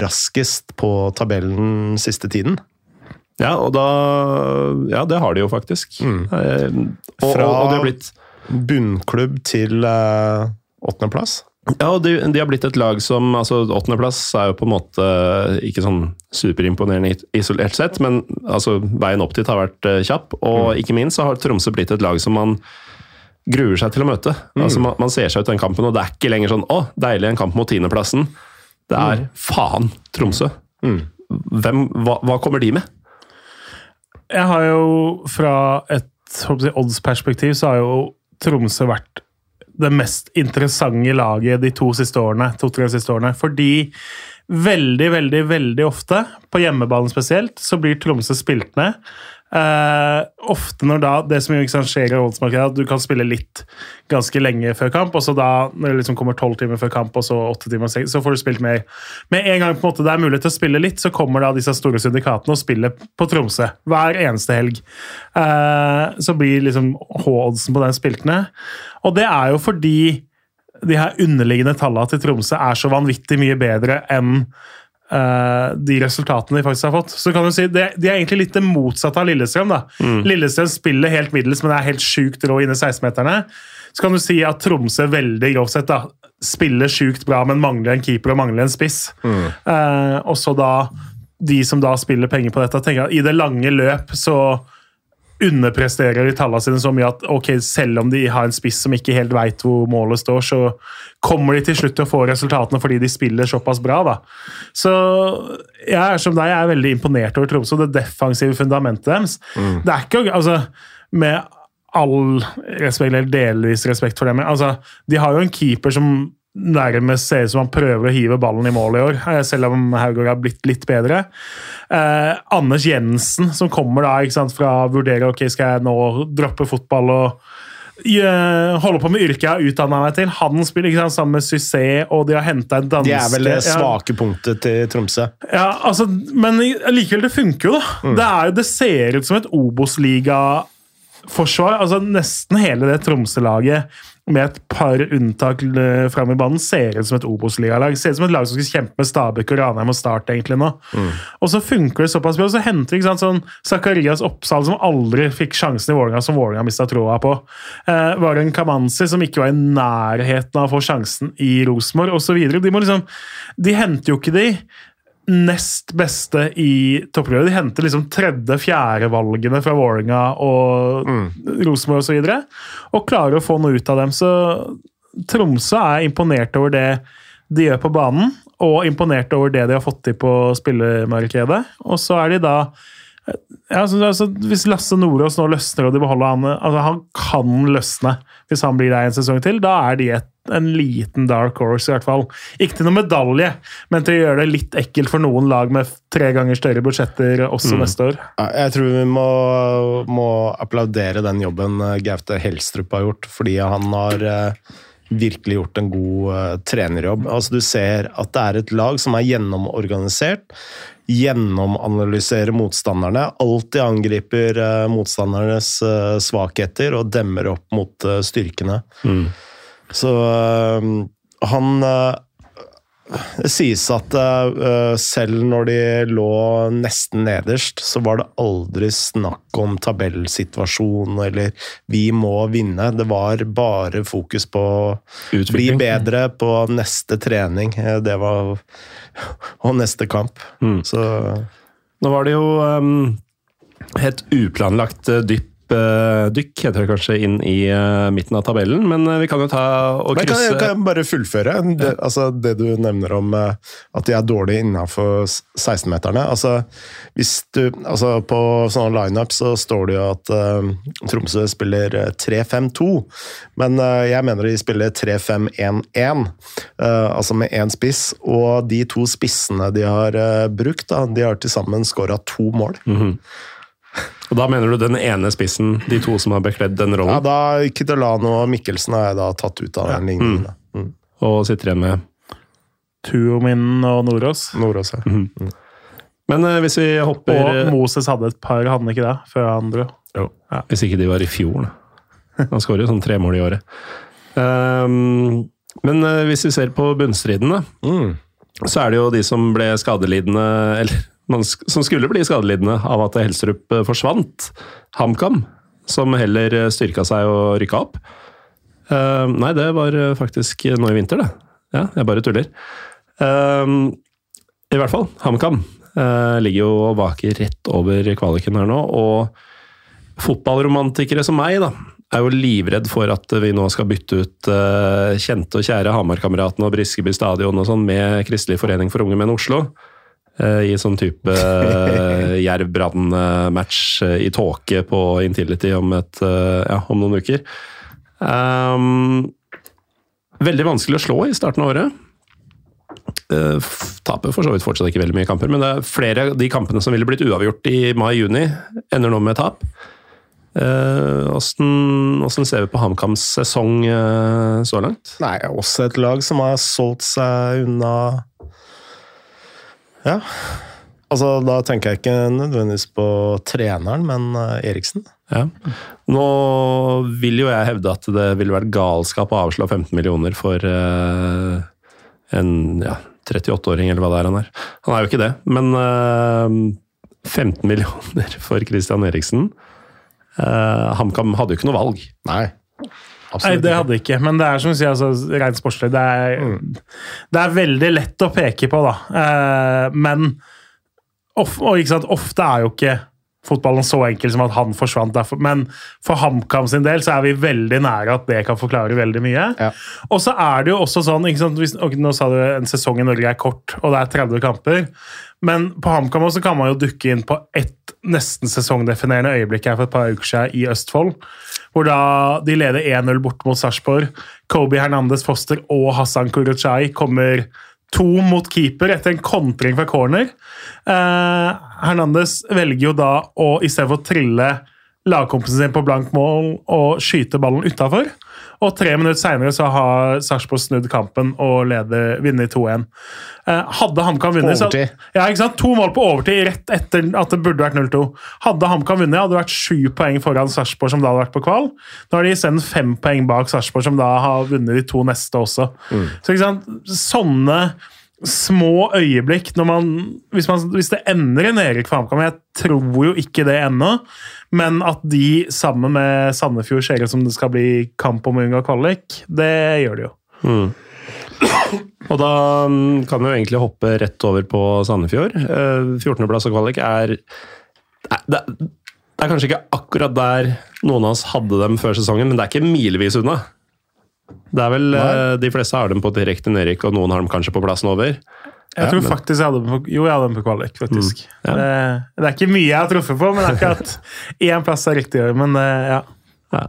B: raskest på tabellen siste tiden.
A: Ja, og da Ja, det har de jo faktisk. Mm. Eh,
B: og, Fra og, og blitt bunnklubb til eh, åttendeplass?
A: Ja, og de, de, har blitt et lag som altså Åttendeplass er jo på en måte ikke sånn superimponerende isolert sett, men altså, veien opp dit har vært uh, kjapp. Og mm. ikke minst så har Tromsø blitt et lag som man gruer seg til å møte. Mm. Altså, man, man, ser seg ut den kampen, og det er ikke lenger sånn 'Å, deilig, en kamp mot tiendeplassen'. Det er mm. faen Tromsø. Mm. Hvem, hva, hva kommer de med?
C: Jeg har jo fra et odds-perspektiv så har jo Tromsø vært det mest interessante laget de to siste årene. To-tre siste årene. Fordi veldig, veldig, veldig ofte, på hjemmebane spesielt, så blir Tromsø spilt ned. Uh, ofte når da, Det som sant, skjer i voldsmarkedet, at du kan spille litt ganske lenge før kamp, og så da når det liksom kommer tolv timer før kamp, og så åtte timer, så får du spilt mer. Med en gang på en måte det er mulighet til å spille litt, så kommer da disse store syndikatene og spiller på Tromsø hver eneste helg. Uh, så blir liksom H-oddsen på den spilt ned. Og det er jo fordi de her underliggende tallene til Tromsø er så vanvittig mye bedre enn Uh, de resultatene de faktisk har fått. Så kan du si, De, de er egentlig litt det motsatte av Lillestrøm. da. Mm. Lillestrøm spiller helt middels, men er helt sjukt rå inne i 16-meterne. Så kan du si at Tromsø veldig grovt sett da, spiller sjukt bra, men mangler en keeper og mangler en spiss. Mm. Uh, og så da de som da spiller penger på dette, tenker at i det lange løp så underpresterer i tallene sine så mye at ok, selv om de har en spiss som ikke helt veit hvor målet står, så kommer de til slutt til å få resultatene fordi de spiller såpass bra. da. Så jeg er som deg, jeg er veldig imponert over Tromsø, det defensive fundamentet deres. Mm. Det er ikke, altså, Med all respekt, eller delvis respekt for dem, altså, de har jo en keeper som nærmest ser ut som han prøver å hive ballen i mål i år, eh, selv om Haugård har blitt litt bedre. Eh, Anders Jensen, som kommer da sant, fra å vurdere ok, skal jeg nå droppe fotball og uh, holde på med yrket jeg har utdanna meg til. Han spiller ikke sant, sammen med Succé, og de har henta en danske
B: De er vel det svake ja. punktet til Tromsø.
C: Ja, altså, Men likevel, det funker jo, da. Mm. Det, er, det ser ut som et Obos-liga forsvar. altså Nesten hele det Tromsø-laget med et par unntak eh, fram i banen, ser ut som et Obos-ligalag. Ser ut som et lag som skal kjempe med Stabæk og Ranheim og Start egentlig nå. Mm. Og så funker det såpass bra. Og så henter ikke sånn Zakarias Oppsal, som aldri fikk sjansen i Vålerenga, som Vålerenga mista tråda på. Eh, var en Kamanzi som ikke var i nærheten av å få sjansen i Rosenborg, osv. De, må liksom, de henter jo ikke de nest beste i topprøret. De henter liksom tredje-fjerde-valgene fra Vålerenga og mm. Rosenborg osv. Og, så og klarer å få noe ut av dem. Så Tromsø er imponert over det de gjør på banen, og imponert over det de har fått til på spillemarkedet. Og så er de da altså, altså, Hvis Lasse Nordås nå løsner og de beholder han altså, Han kan løsne hvis han blir der en sesong til. Da er de et en liten dark horse, i hvert fall. Ikke til noen medalje, men til å gjøre det litt ekkelt for noen lag med tre ganger større budsjetter også mm. neste år.
B: Jeg tror vi må, må, applaudere den jobben eh, Gaute Helstrup har gjort, fordi han har uh, virkelig gjort en god uh, trenerjobb. Altså, du ser at det er et lag som er gjennomorganisert. Gjennomanalyserer motstanderne. Alltid angriper uh, motstandernes svakheter og demmer opp mot styrkene. Mm. Så uh, han uh, det sies at uh, selv når de lå nesten nederst, så var det aldri snakk om tabellsituasjon eller 'vi må vinne'. Det var bare fokus på å bli bedre på neste trening. Det var Og neste kamp. Mm. Så
A: Nå var det jo um, helt uplanlagt dypp dykk heter det kanskje, inn i uh, midten av tabellen, men uh, vi kan jo ta og krysse Men
B: kan, kan jeg bare fullføre det, altså, det du nevner om uh, at de er dårlige innenfor 16-meterne? Altså, altså, på sånne lineup så står det jo at Tromsø spiller 3-5-2, men jeg mener de spiller 3-5-1-1, altså med én spiss. Og de to spissene de har brukt, da, de har til sammen skåra to mål. Mm -hmm.
A: Og Da mener du den ene spissen, de to som har bekledd den rollen?
B: Ja, da Kitolano og Mikkelsen har jeg da tatt ut av den ligningen.
A: Mm. Mm. Og sitter igjen med
C: Tuomin og Nordås.
B: Nordås, ja. Mm.
A: mm. Men uh, hvis vi hopper
C: Og eh, Moses hadde et par, hadde han ikke det? Før han dro.
A: Ja. Hvis ikke de var i fjor, da. Han skårer jo sånn tre mål i året. Um, men uh, hvis vi ser på bunnstriden, da, mm. så er det jo de som ble skadelidende Eller som skulle bli skadelidende av at Helstrup eh, forsvant. HamKam, som heller eh, styrka seg og rykka opp. Uh, nei, det var faktisk nå i vinter, det. Ja, jeg bare tuller. I hvert fall, HamKam ligger jo og vaker rett over kvaliken her nå. Og fotballromantikere som meg, da, er jo livredd for at vi nå skal bytte ut kjente og kjære Hamarkameratene og Briskeby stadion og sånn med Kristelig forening for unge menn Oslo. Eh, i sånn type uh, Jerv-Brann-match uh, i tåke på Intility om, et, ja, om noen uker. Um, veldig vanskelig å slå i starten av året. Uh, taper for så vidt fortsatt ikke veldig mye kamper, men det er flere av de kampene som ville blitt uavgjort i mai-juni, ender nå med tap. Åssen uh, ser vi på HamKams sesong uh, så langt?
B: Nei, også et lag som har solgt seg unna ja. Altså, da tenker jeg ikke nødvendigvis på treneren, men uh, Eriksen.
A: Ja. Nå vil jo jeg hevde at det ville vært galskap å avslå 15 millioner for uh, en ja, 38-åring, eller hva det er han er. Han er jo ikke det, men uh, eh, 15 millioner for Christian Eriksen HamKam hadde jo ikke noe valg.
B: Nei.
C: Nei, det hadde ikke, men det er som du sier, altså, rent sportslig det er, mm. det er veldig lett å peke på, da. Eh, men of, og, sant, ofte er jo ikke fotballen så enkel som at han forsvant derfor. Men for HamKam sin del så er vi veldig nære at det kan forklare veldig mye.
B: Ja.
C: Og så er det jo også sånn sant? Hvis, og Nå sa du en sesong i Norge er kort, og det er 30 kamper. Men på HamKam også kan man jo dukke inn på ett nesten sesongdefinerende øyeblikk her for et par uker siden i Østfold. Hvor da de leder 1-0 bort mot Sarpsborg. Kobe Hernandez Foster og Hassan Kuruchai kommer to mot keeper etter en kontring fra corner. Eh, Hernandez velger jo da å i stedet for å trille lagkompisen sin på blank mål og skyte ballen utafor. Og tre minutter seinere så har Sarpsborg snudd kampen og leder, vinner 2-1. Eh, hadde HamKam vunnet så,
B: Overtid.
C: ja, ikke sant? To mål på overtid rett etter at det burde vært 0-2. Hadde HamKam vunnet, hadde det vært sju poeng foran Sarpsborg, som da hadde vært på kval. Nå har de isteden fem poeng bak Sarpsborg, som da har vunnet de to neste også. Så ikke sant? Sånne små øyeblikk når man hvis, man hvis det ender i nedrykk for HamKam Jeg tror jo ikke det ennå, men at de sammen med Sandefjord ser ut som det skal bli kamp om å unngå kvalik, det gjør de jo.
A: Og da mm, kan vi jo egentlig hoppe rett over på Sandefjord. Eh, 14.-plass og kvalik er det, det, det er kanskje ikke akkurat der noen av oss hadde dem før sesongen, men det er ikke milevis unna. Det er vel Nei. De fleste har dem på direkte nedrykk, og noen har dem kanskje på plassen over.
C: Jeg tror faktisk jeg hadde den på, jo, jeg hadde den på kvalik, faktisk.
A: ja.
C: det, det er ikke mye jeg har truffet på, men det er ikke at én plass er riktig. Men eh, ja.
A: Ja.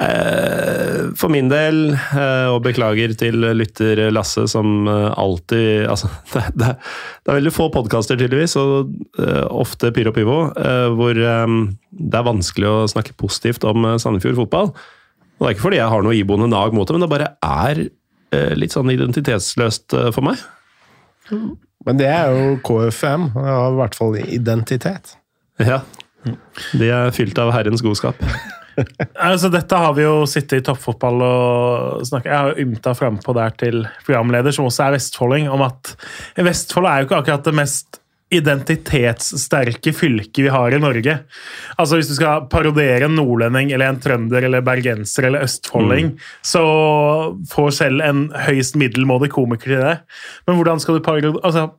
A: Eh, For min del, eh, og beklager til lytter Lasse, som alltid altså, det, det, det er veldig få podkaster, tydeligvis, og ofte Pyro Pivo, hvor det er vanskelig å snakke positivt om Sandefjord fotball. Og det er ikke fordi jeg har noe iboende nag mot det, men det bare er litt sånn identitetsløst for meg.
B: Men det er jo KFM. Det har i hvert fall identitet.
A: Ja. De er fylt av herrens godskap.
C: Altså, dette har vi jo sittet i toppfotball og snakket Jeg har jo ymta frampå der til programleder, som også er vestfolding, om at Vestfold er jo ikke akkurat det mest identitetssterke fylket vi har i Norge. Altså Hvis du skal parodiere en nordlending eller en trønder eller bergenser eller østfolding, så får selv en høyst middelmådig komiker til det. Men hvordan skal du parodiere altså,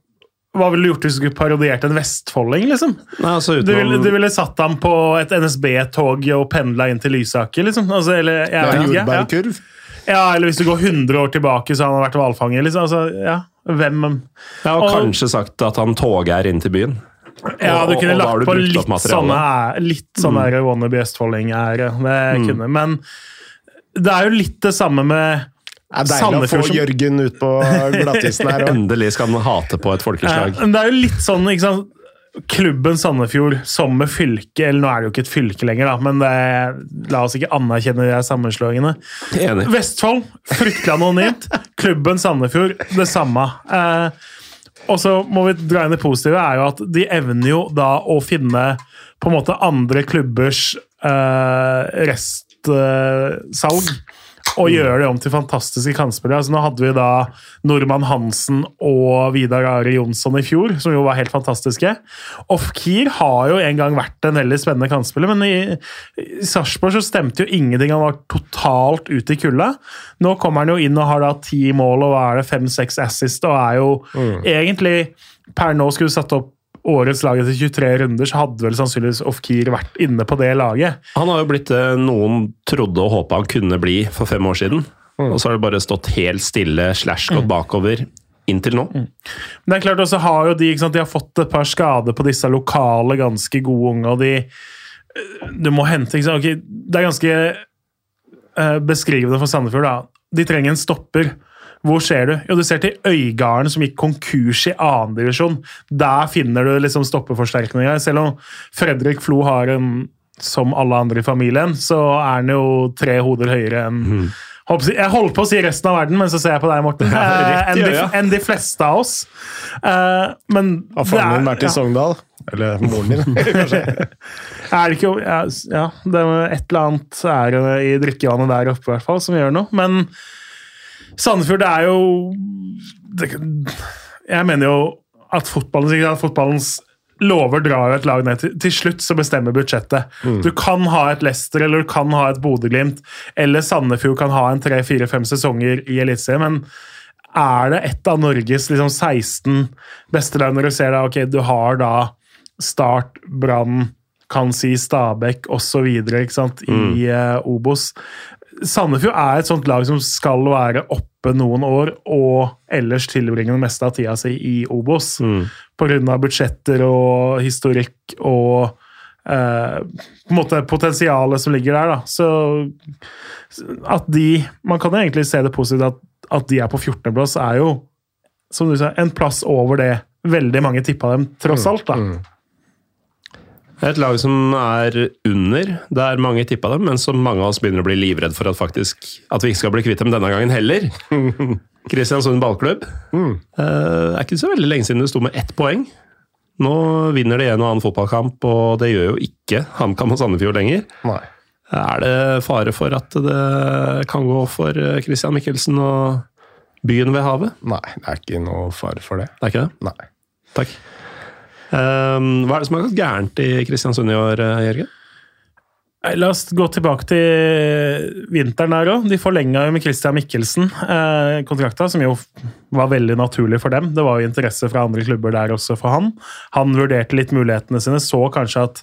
C: Hva ville du gjort hvis du skulle parodiert en vestfolding? liksom?
A: Nei, altså
C: Du ville, du ville satt ham på et NSB-tog og pendla inn til Lysaker, liksom? Altså, eller, ja, ikke, ja. ja, eller hvis du går 100 år tilbake, så har han vært hvalfanger. Liksom. Altså, ja. Hvem
A: Ja, og
C: Og-
A: kanskje sagt at han toger inn til byen.
C: Ja, du kunne
A: og og,
C: lagt
A: du
C: på litt sånn litt sånn mm. wannabe østfolding-ære. Det kunne. Men det er jo litt det samme med
B: Det er deilig å få
C: som-
B: Jørgen ut på glattisen her. Og.
A: Endelig skal han hate på et folkeslag.
C: Ja, men det er jo litt sånn, ikke sant Klubben Sandefjord som med fylke Eller nå er det jo ikke et fylke lenger, da, men det, la oss ikke anerkjenne de sammenslåingene.
A: Enig.
C: Vestfold, fryktelig anonymt. Klubben Sandefjord, det samme. Eh, og så må vi dra inn det positive, er jo at de evner jo da å finne på en måte andre klubbers eh, restsalg. Og gjøre det om til fantastiske kantspillere. Altså, nå hadde vi da Normann Hansen og Vidar Are Jonsson i fjor, som jo var helt fantastiske. Ofkir har jo en gang vært en veldig spennende kantspiller, men i, i Sarpsborg så stemte jo ingenting. Han var totalt ute i kulda. Nå kommer han jo inn og har da ti mål og hva er det, fem-seks assist, og er jo egentlig Per nå skulle satt opp årets lag etter 23 runder, så hadde vel sannsynligvis Ofkir vært inne på det laget.
A: Han har jo blitt det noen trodde og håpa han kunne bli for fem år siden. Og så har det bare stått helt stille slash gått bakover inntil nå.
C: Men det er klart også har jo de, sant, de har fått et par skader på disse lokale, ganske gode unge, og de Du må hente ikke sant, Okay, Det er ganske eh, beskrivende for Sandefjord. da. De trenger en stopper. Hvor ser du? Jo, du ser til Øygarden, som gikk konkurs i annendivisjon. Der finner du liksom stoppeforsterkninger. Selv om Fredrik Flo har en som alle andre i familien, så er han jo tre hoder høyere enn si- Jeg holdt på å si resten av verden, men så ser jeg på deg, Morten.
A: Ja,
C: Eh, enn, de, enn de fleste av oss. Eh, men
B: Har faren din vært i. Sogndal? Eller moren din, kanskje?
C: Er det ikke ja, det er et eller annet er i drikkevannet der oppe, i hvert fall, som gjør noe. Men Sandefjord, det er jo det, Jeg mener jo at fotballens, at fotballens lover drar jo et lag ned. Til, til slutt så bestemmer budsjettet. Du kan ha et Leicester eller du kan ha et Bodø-Glimt, eller Sandefjord kan ha en tre-fire-fem sesonger i Eliteserien, men er det et av Norges liksom, 16 beste lag når du ser da, ok, du har da Start, Brann, kan si Stabæk osv. i
A: Mm.
C: uh, Obos. Sandefjord er et sånt lag som skal være oppe noen år, og ellers tilbringe det meste av tida si i Obos.
A: Mm.
C: Pga. budsjetter og historikk og eh, på en måte potensialet som ligger der. da. Så at de Man kan jo egentlig se det positivt at, at de er på 14.-plass, er jo som du sa, en plass over det veldig mange tippa dem, tross alt. da.
B: Mm.
A: Et lag som er under, der mange tippa dem, men som mange av oss begynner å bli livredd for at, faktisk, at vi ikke skal bli kvitt dem denne gangen heller. Kristiansund ballklubb.
B: Mm.
A: Eh, er ikke så veldig lenge siden det sto med ett poeng. Nå vinner de en og annen fotballkamp, og det gjør jo ikke HamKam og Sandefjord lenger.
B: Nei.
A: Er det fare for at det kan gå for Christian Michelsen og byen ved havet?
B: Nei, det er ikke noe fare for det.
A: Det er ikke det?
B: Nei.
A: Takk. Um, hva er det som har gått gærent i Kristiansund i år, eh, Jørgen?
C: La oss gå tilbake til vinteren der òg. De forlenga jo med Christian Mikkelsen eh, kontrakta, som jo var veldig naturlig for dem. Det var jo interesse fra andre klubber der også for han. Han vurderte litt mulighetene sine, så kanskje at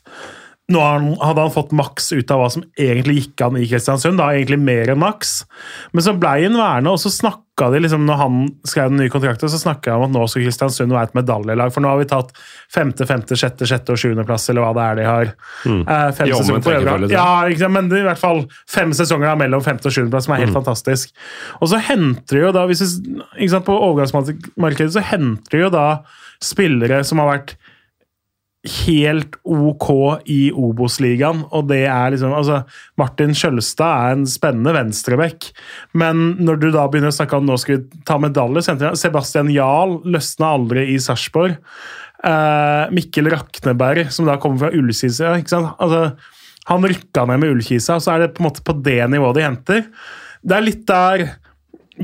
C: nå hadde han fått maks ut av hva som egentlig gikk an i Kristiansund. da egentlig mer enn maks. Men så blei han værende, og så snakka de liksom, når han skrev den nye kontrakten, så snakka han om at nå skal Kristiansund være et medaljelag. For nå har vi tatt femte, femte, sjette, sjette og sjuendeplass, eller hva det er de har.
A: Mm.
C: Eh, fem
A: jo,
C: sesonger på
A: rekkefølge,
C: Ja, sant? men det er i hvert fall fem sesonger da, mellom femte og sjuendeplass, som er helt fantastisk. Og så henter de jo da, hvis sant, på overgangsmarkedet, så henter de jo da spillere som har vært helt ok i Obos-ligaen, og det er liksom altså, Martin Skjølstad er en spennende venstreback, men når du da begynner å snakke om nå skal vi ta medalje Sebastian Jahl løsna aldri i Sarpsborg. Eh, Mikkel Rakneberg, som da kommer fra Ullkisa ikke? Altså, Han rykka ned med Ullkisa, og så er det på en måte på det nivået de henter. Det er litt der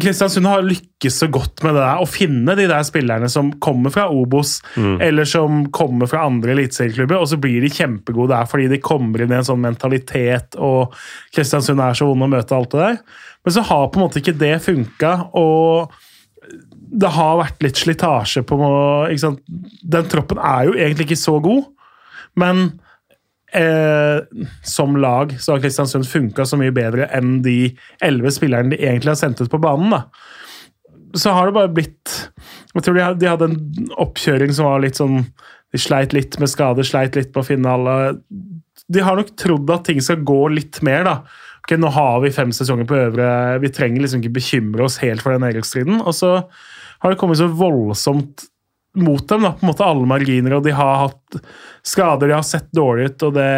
C: Kristiansund har lykkes så godt med det der, å finne de der spillerne som kommer fra Obos, eller som kommer fra andre eliteserieklubber, og så blir de kjempegode der fordi de kommer inn i en sånn mentalitet, og Kristiansund er så vond å møte alt det der. Men så har på en måte ikke det funka, og det har vært litt slitasje på ikke sant? Den troppen er jo egentlig ikke så god, men eh, som lag så har Kristiansund funka så mye bedre enn de elleve spillerne de egentlig har sendt ut på banen. da. Så har det bare blitt Jeg tror de hadde, en oppkjøring som var litt sånn De sleit litt med skade, sleit litt med å finne alle De har nok trodd at ting skal gå litt mer, da. Ok, Nå har vi fem sesonger på øvre, vi trenger liksom ikke bekymre oss helt for den nedrykksstriden. Og så har det kommet så voldsomt mot dem, da, på en måte alle marginer, og de har hatt skader, de har sett dårlig ut, og det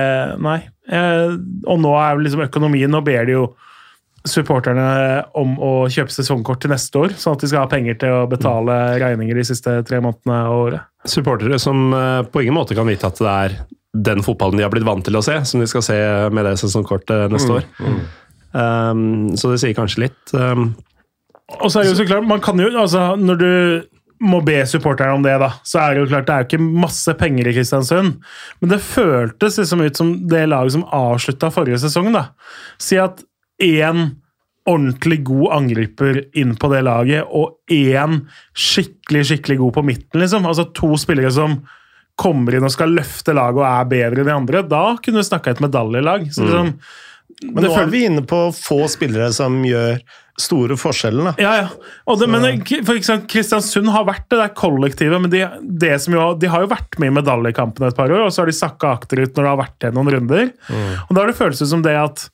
C: Nei. Eh, og nå er liksom økonomien Nå ber de jo supporterne om å kjøpe sesongkort til neste år, sånn at de skal ha penger til å betale regninger de siste tre månedene av året.
A: Supportere som eh, på ingen måte kan vite at det er den fotballen de har blitt vant til å se, som de skal se med det sesongkortet neste år. Um, så det sier kanskje litt. Um,
C: Og så er det jo så klart, man kan jo, altså Når du må be supporterne om det, da, så er det jo klart det er jo ikke masse penger i Kristiansund. Men det føltes liksom ut som det laget som avslutta forrige sesong. da. Si at én ordentlig god angriper inn på det laget, og én skikkelig skikkelig god på midten. liksom. Altså To spillere som kommer inn og skal løfte laget og er bedre enn de andre. Da kunne du snakka et medaljelag. Så liksom,
B: Men nå er vi inne på få spillere som gjør store forskjellen. da.
C: Ja, ja. Det, men for eksempel, Kristiansund har vært det der kollektivet, men de, det som jo, de har jo vært med i medaljekampene et par år, og så har de sakka akterut når det har vært igjen noen runder. Og da har det føltes som det at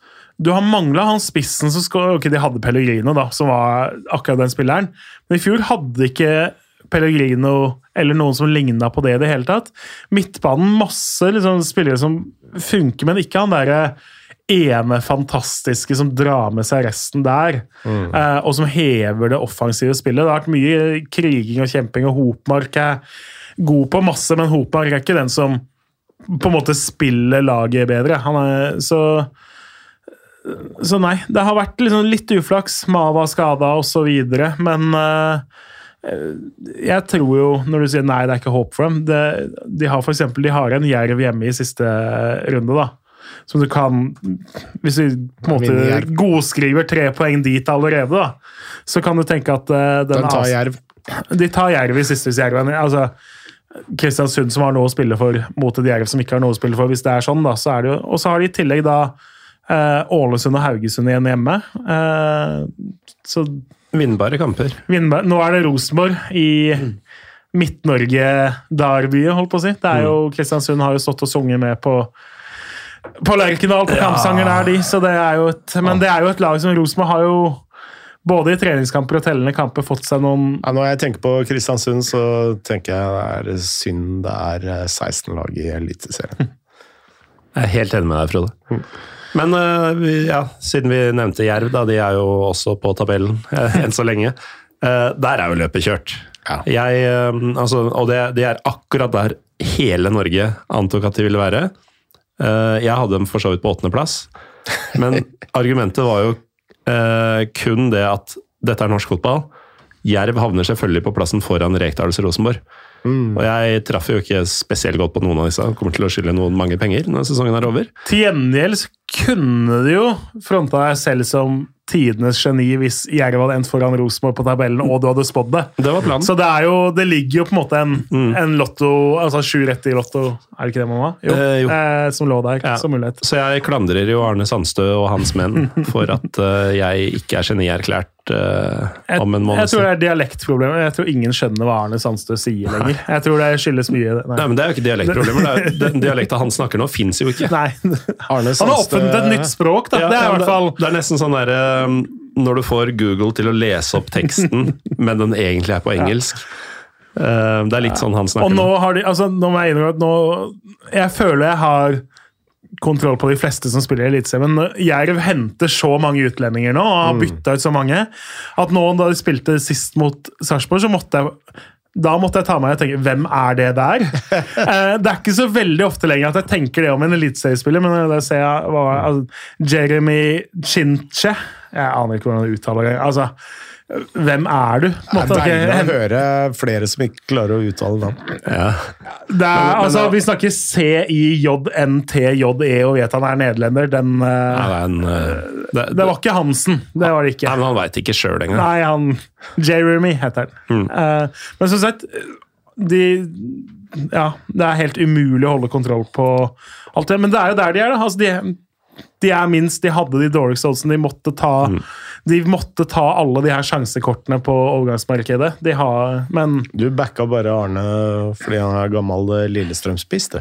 C: du har mangla han spissen som skal, Ok, de hadde Pellegrino, da, som var akkurat den spilleren, men i fjor hadde ikke Pellegrino eller noen som ligna på det i det hele tatt. Midtbanen, masse liksom, spillere som funker, men ikke han derre ene fantastiske som drar med seg resten der, eh, og som hever det offensive spillet. Det har vært mye kriging og kjemping, og Hopmark er god på masse, men Hopmark er ikke den som på en måte spiller laget bedre. Han er, så, så nei, det har vært liksom litt uflaks. Mava skada osv., men eh, jeg tror jo, når du sier nei, det er ikke håp for dem det, De har for eksempel, de har en jerv hjemme i siste runde, da. Som du kan Hvis du på en måte godskriver tre poeng dit allerede, da, så kan du tenke at uh, den
B: tar Jerv.
C: De tar Jerv i siste hvis Jerv er- altså, Kristiansund som har noe å spille for, mot et Jerv som ikke har noe å spille for. hvis det er sånn da, så er det jo, Og så har de i tillegg da eh, Ålesund og Haugesund igjen hjemme. Uh, så
A: Vinnbare kamper.
C: Vindberg, nå er det Rosenborg i Midt-Norge-derbyet, holdt på å si. Det er jo, Kristiansund har jo stått og sunget med på på Lerkendal på kampsanger der, de. Så det er jo et, men det er jo et lag som Rosenborg har jo både i treningskamper og tellende kamper fått seg noen
B: Ja, når jeg tenker på Kristiansund, så tenker jeg det er synd det er eh, 16 lag i Eliteserien.
A: Jeg er helt enig med deg, Frode. Men øh, ja, siden vi nevnte Jerv, da, de er jo også på tabellen eh, enn så lenge. Eh, der er jo løpet kjørt.
B: Ja.
A: Jeg, altså, og det, det er akkurat der hele Norge antok at de ville være. Eh, jeg hadde dem for så vidt på åttendeplass, men argumentet var jo eh, kun det at dette er norsk fotball. Jerv havner selvfølgelig på plassen foran Rekdals Rosenborg. Og jeg traff jo ikke spesielt godt på noen av disse. Kommer til å skylde noen mange penger når sesongen er over.
C: Til gjengjeld kunne de jo fronta deg selv som tidenes geni hvis Jerv hadde endt foran Rosenborg på tabellen, og du hadde spådd det.
A: Det var planen.
C: Så det, er jo, det ligger jo på en måte en, en lotto, altså sju rett i lotto, er det ikke det man var? Jo.
A: Eh, jo.
C: Eh, som lå der
A: Ja.
C: som mulighet.
A: Så jeg klandrer jo Arne Sandstø og hans menn for at uh, jeg ikke er genierklært uh, om en måned.
C: jeg tror det er dialektproblemer. Jeg tror ingen skjønner hva Arne Sandstø sier lenger. Jeg tror det skyldes mye Nei.
A: Nei, men Det er jo ikke dialektproblemer. Er, den dialekta han snakker nå, fins jo ikke.
C: Nei.
B: Arne
C: Han har oppfunnet et nytt språk, da.
A: Ja,
C: det er i hvert fall
A: det, er nesten sånn derre Når du får Google til å lese opp teksten, men den egentlig er på engelsk. Ja. det er litt sånn han snakker
C: Og
A: nå.
C: har de altså, nå må jeg innrømme at nå Jeg føler jeg har kontroll på de fleste som spiller i Eliteserien. Men Jerv henter så mange utlendinger nå, og har bytta ut så mange, at nå da de spilte sist mot Sarpsborg, så måtte jeg da måtte jeg ta meg og tenke hvem er det der? Eh, det er ikke så veldig ofte lenger at jeg tenker det om en eliteseriespiller, men der ser jeg hva, altså, Jeremy Chinche Jeg aner ikke hvordan du uttaler det. Altså, hvem er du?
B: Det er deilig å høre flere som ikke klarer å uttale navn.
A: Ja. Men- men
C: altså, vi snakker C-I-J-N-T-J-E og vet han er nederlender. Den,
A: Ja,
C: eh,
A: det, er en, eh, det,
C: det var ikke Hansen. Det var det ikke.
A: Nei, men Han veit ikke sjøl engang.
C: Nei, han Jeremy heter han.
A: Mm.
C: Eh, men som sagt, de Ja, det er helt umulig å holde kontroll på alt det. Men det er jo der de er, da. Altså, de, de er minst, de hadde de dårligste oddsene. De måtte ta
A: Mm.
C: De måtte ta alle de her sjansekortene på overgangsmarkedet. De har Men
B: Du backa bare Arne fordi han er gammel eh, Lillestrøm-spiss, du.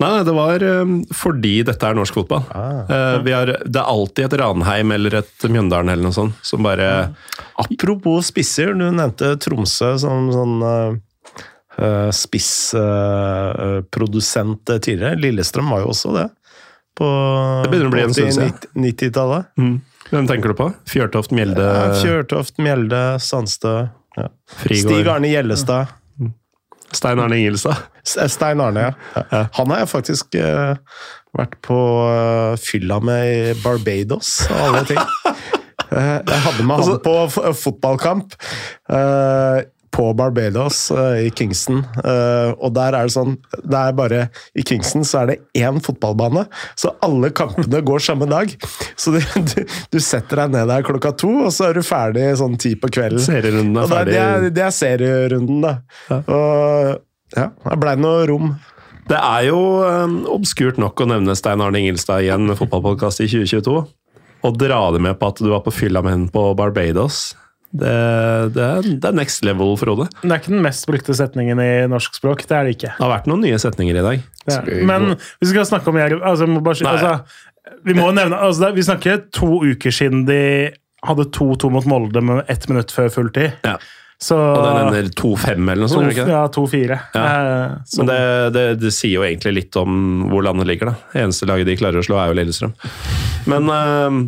A: Nei, nei, det var eh, fordi dette er norsk fotball.
B: Ah.
A: Eh, vi har, det er alltid et Ranheim eller et Mjøndalen eller noe sånt som bare
B: Apropos spisser, du nevnte Tromsø som sånn uh, spissprodusent tidligere. Lillestrøm var jo også det. På
A: Det begynner å bli en stund siden.
B: 90-tallet.
A: Hvem tenker du på? Fjørtoft, Mjelde,
B: Ja, Fjørtoft, Mjelde, Sandstø. Ja. Stig Arne Gjellestad.
A: Stein Arne Ingelstad?
B: Eh, Stein Arne, ja. ja. Han har jeg faktisk uh, vært på uh, fylla med i Barbados, og alle ting. Eh, jeg hadde med
A: Altså-
B: han på fotballkamp eh, på Barbados eh, i Kingston. Eh, og der er det sånn det er bare, I Kingston så er det én fotballbane, så alle kampene går samme dag. Så du, du, du setter deg ned der klokka to, og så er du ferdig sånn ti på kvelden.
A: Serierunden er ferdig.
B: det, er, det er serierunden, da. Og ja, det blei noe rom.
A: Det er jo um, obskurt nok å nevne Stein Arne Ingelstad i en fotballpodkast i 2022. Og dra det med på at du var på fylla med henne på Barbados. Det, det, er, det er next level, Frode.
C: det er ikke den mest brukte setningen i norsk språk. Det er det ikke.
A: Det har vært noen nye setninger i dag.
C: Ja. Men hvis vi skal snakke om Jerv altså, må bare, altså, Vi må nevne altså, Vi snakker to uker siden de hadde 2-2 mot Molde med ett minutt før fulltid.
A: Ja.
C: Så
A: Og den ender 2-5 eller noe sånt?
C: to,
A: ikke
C: ja, 2-4.
A: Ja.
C: Eh,
A: Men det, det, det sier jo egentlig litt om hvor landet ligger. da. Eneste laget de klarer å slå, er jo Lillestrøm. Men eh,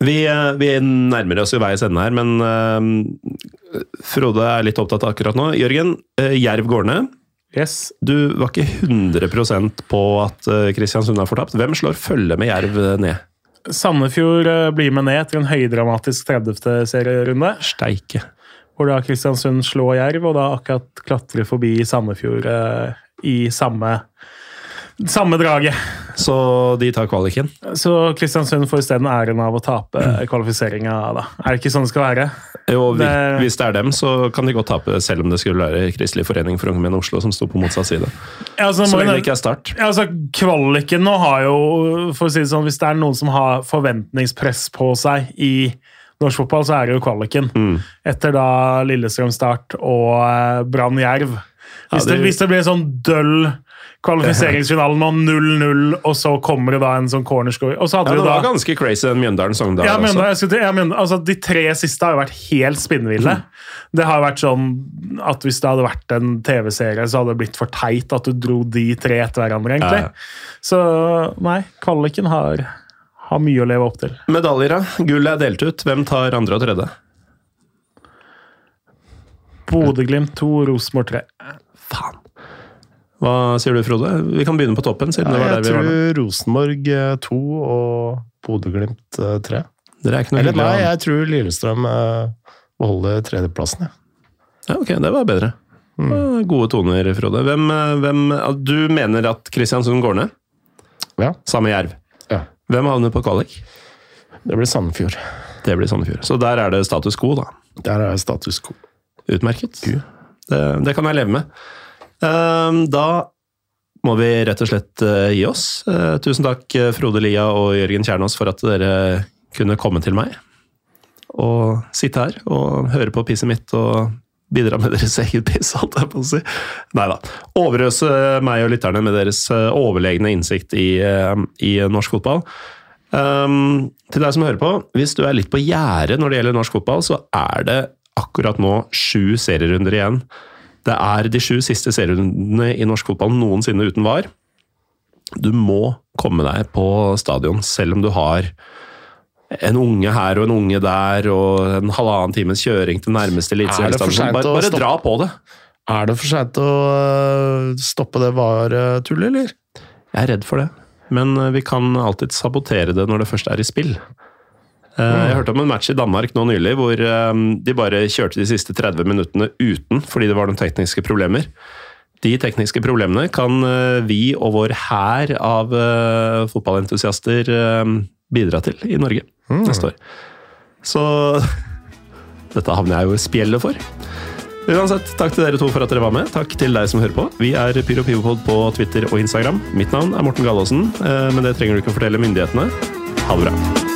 A: vi, eh, vi nærmer oss jo veis ende her, men uh, Frode er litt opptatt av akkurat nå. Jørgen, uh, Jerv går ned.
C: yes.
A: Du var ikke 100% på at eh, Kristiansund har fortapt. Hvem slår følge med Jerv ned?
C: Sandefjord blir med ned etter en høydramatisk 30. serierunde.
A: Steike.
C: Hvor da Kristiansund slår Jerv, og da akkurat klatrer forbi Sandefjord i samme, samme draget.
A: så de tar kvaliken.
C: Så Kristiansund får isteden æren av å tape kvalifiseringa, da. Er det ikke sånn det skal være?
A: Jo, det... Hvis det er dem, så kan de godt tape, selv om det skulle være Kristelig forening for unge menn Oslo som sto på motsatt side.
C: Ja, altså,
A: så lenge det ikke er Start.
C: Ja, altså, kvaliken nå har jo, for å si det sånn, hvis det er noen som har forventningspress på seg i norsk fotball, så er det jo kvaliken. Mm. Etter da Lillestrøm Start og eh, Brann Jerv. Hvis, ja, det... hvis, det blir sånn døll kvalifiseringsfinalen og 0-0, og så kommer det da en sånn cornerscore. Og så hadde
A: ja, det
C: var
A: da, ganske crazy den Mjøndalen-Sogndal.
C: Ja, Mjøndalen. altså, de tre siste har jo vært helt spinnville. Mm. Det har vært sånn at hvis det hadde vært en TV-serie, så hadde det blitt for teit at du dro de tre etter hverandre, egentlig. Ja. Så nei, kvaliken har har mye å leve opp til.
A: Medaljer, da? Gull er delt ut. Hvem tar andre og tredje?
C: Bodø-Glimt 2, Rosenborg 3.
A: Faen. Hva sier du, Frode? Vi kan begynne på toppen. siden
B: ja,
A: det var der vi
B: var Jeg tror Rosenborg 2 eh, og Bodø-Glimt 3. Eh,
A: Dere er ikke noe
B: Eller nei, jeg tror Lillestrøm eh, beholder tredjeplassen. Ja.
A: ja, ok, det var bedre. Mm. Gode toner, Frode. Hvem, hvem, du mener at Kristiansund går ned?
B: Ja.
A: Samme Jerv? Hvem havner på kvalik?
B: Det blir Sandefjord.
A: Det blir Sandefjord. Så der er det status quo, da?
B: Der er det status quo.
A: Utmerket. Det, det, kan jeg leve med. Ehm, da må vi rett og slett eh, gi oss. Eh, tusen takk, eh, Frode Lia og Jørgen Kjernås, for at dere kunne komme til meg. Og sitte her og høre på pisset mitt og bidra med deres eget piss, holdt jeg på å si. Nei da. Overøse meg og lytterne med deres overlegne innsikt i, i norsk fotball. Um, til deg som hører på, hvis du er litt på gjerdet når det gjelder norsk fotball, så er det akkurat nå sju serierunder igjen. Det er de sju siste serierundene i norsk fotball noensinne uten VAR. Du må komme deg på stadion, selv om du har en unge her og en unge der, og en halvannen times kjøring til nærmeste eliteseriestadion. Bare, bare dra på det!
B: Er det for seint å øh, stoppe det VAR-tullet, eller?
A: Jeg er redd for det, men øh, vi kan alltid sabotere det når det først er i spill. Øh, mm. Jeg hørte om en match i Danmark nå nylig hvor de bare kjørte de siste 30 minuttene uten fordi det var noen tekniske problemer. De tekniske problemene kan vi og vår hær av fotballentusiaster bidra til i Norge mm. neste år. Så dette havner jeg jo i spjeldet for. Uansett, takk til dere to for at dere var med. Takk til deg som hører på. Vi er Pyro Pivopod på Twitter og Instagram. Mitt navn er Morten Gallaasen, eh, men det trenger du ikke å fortelle myndighetene. Ha det bra.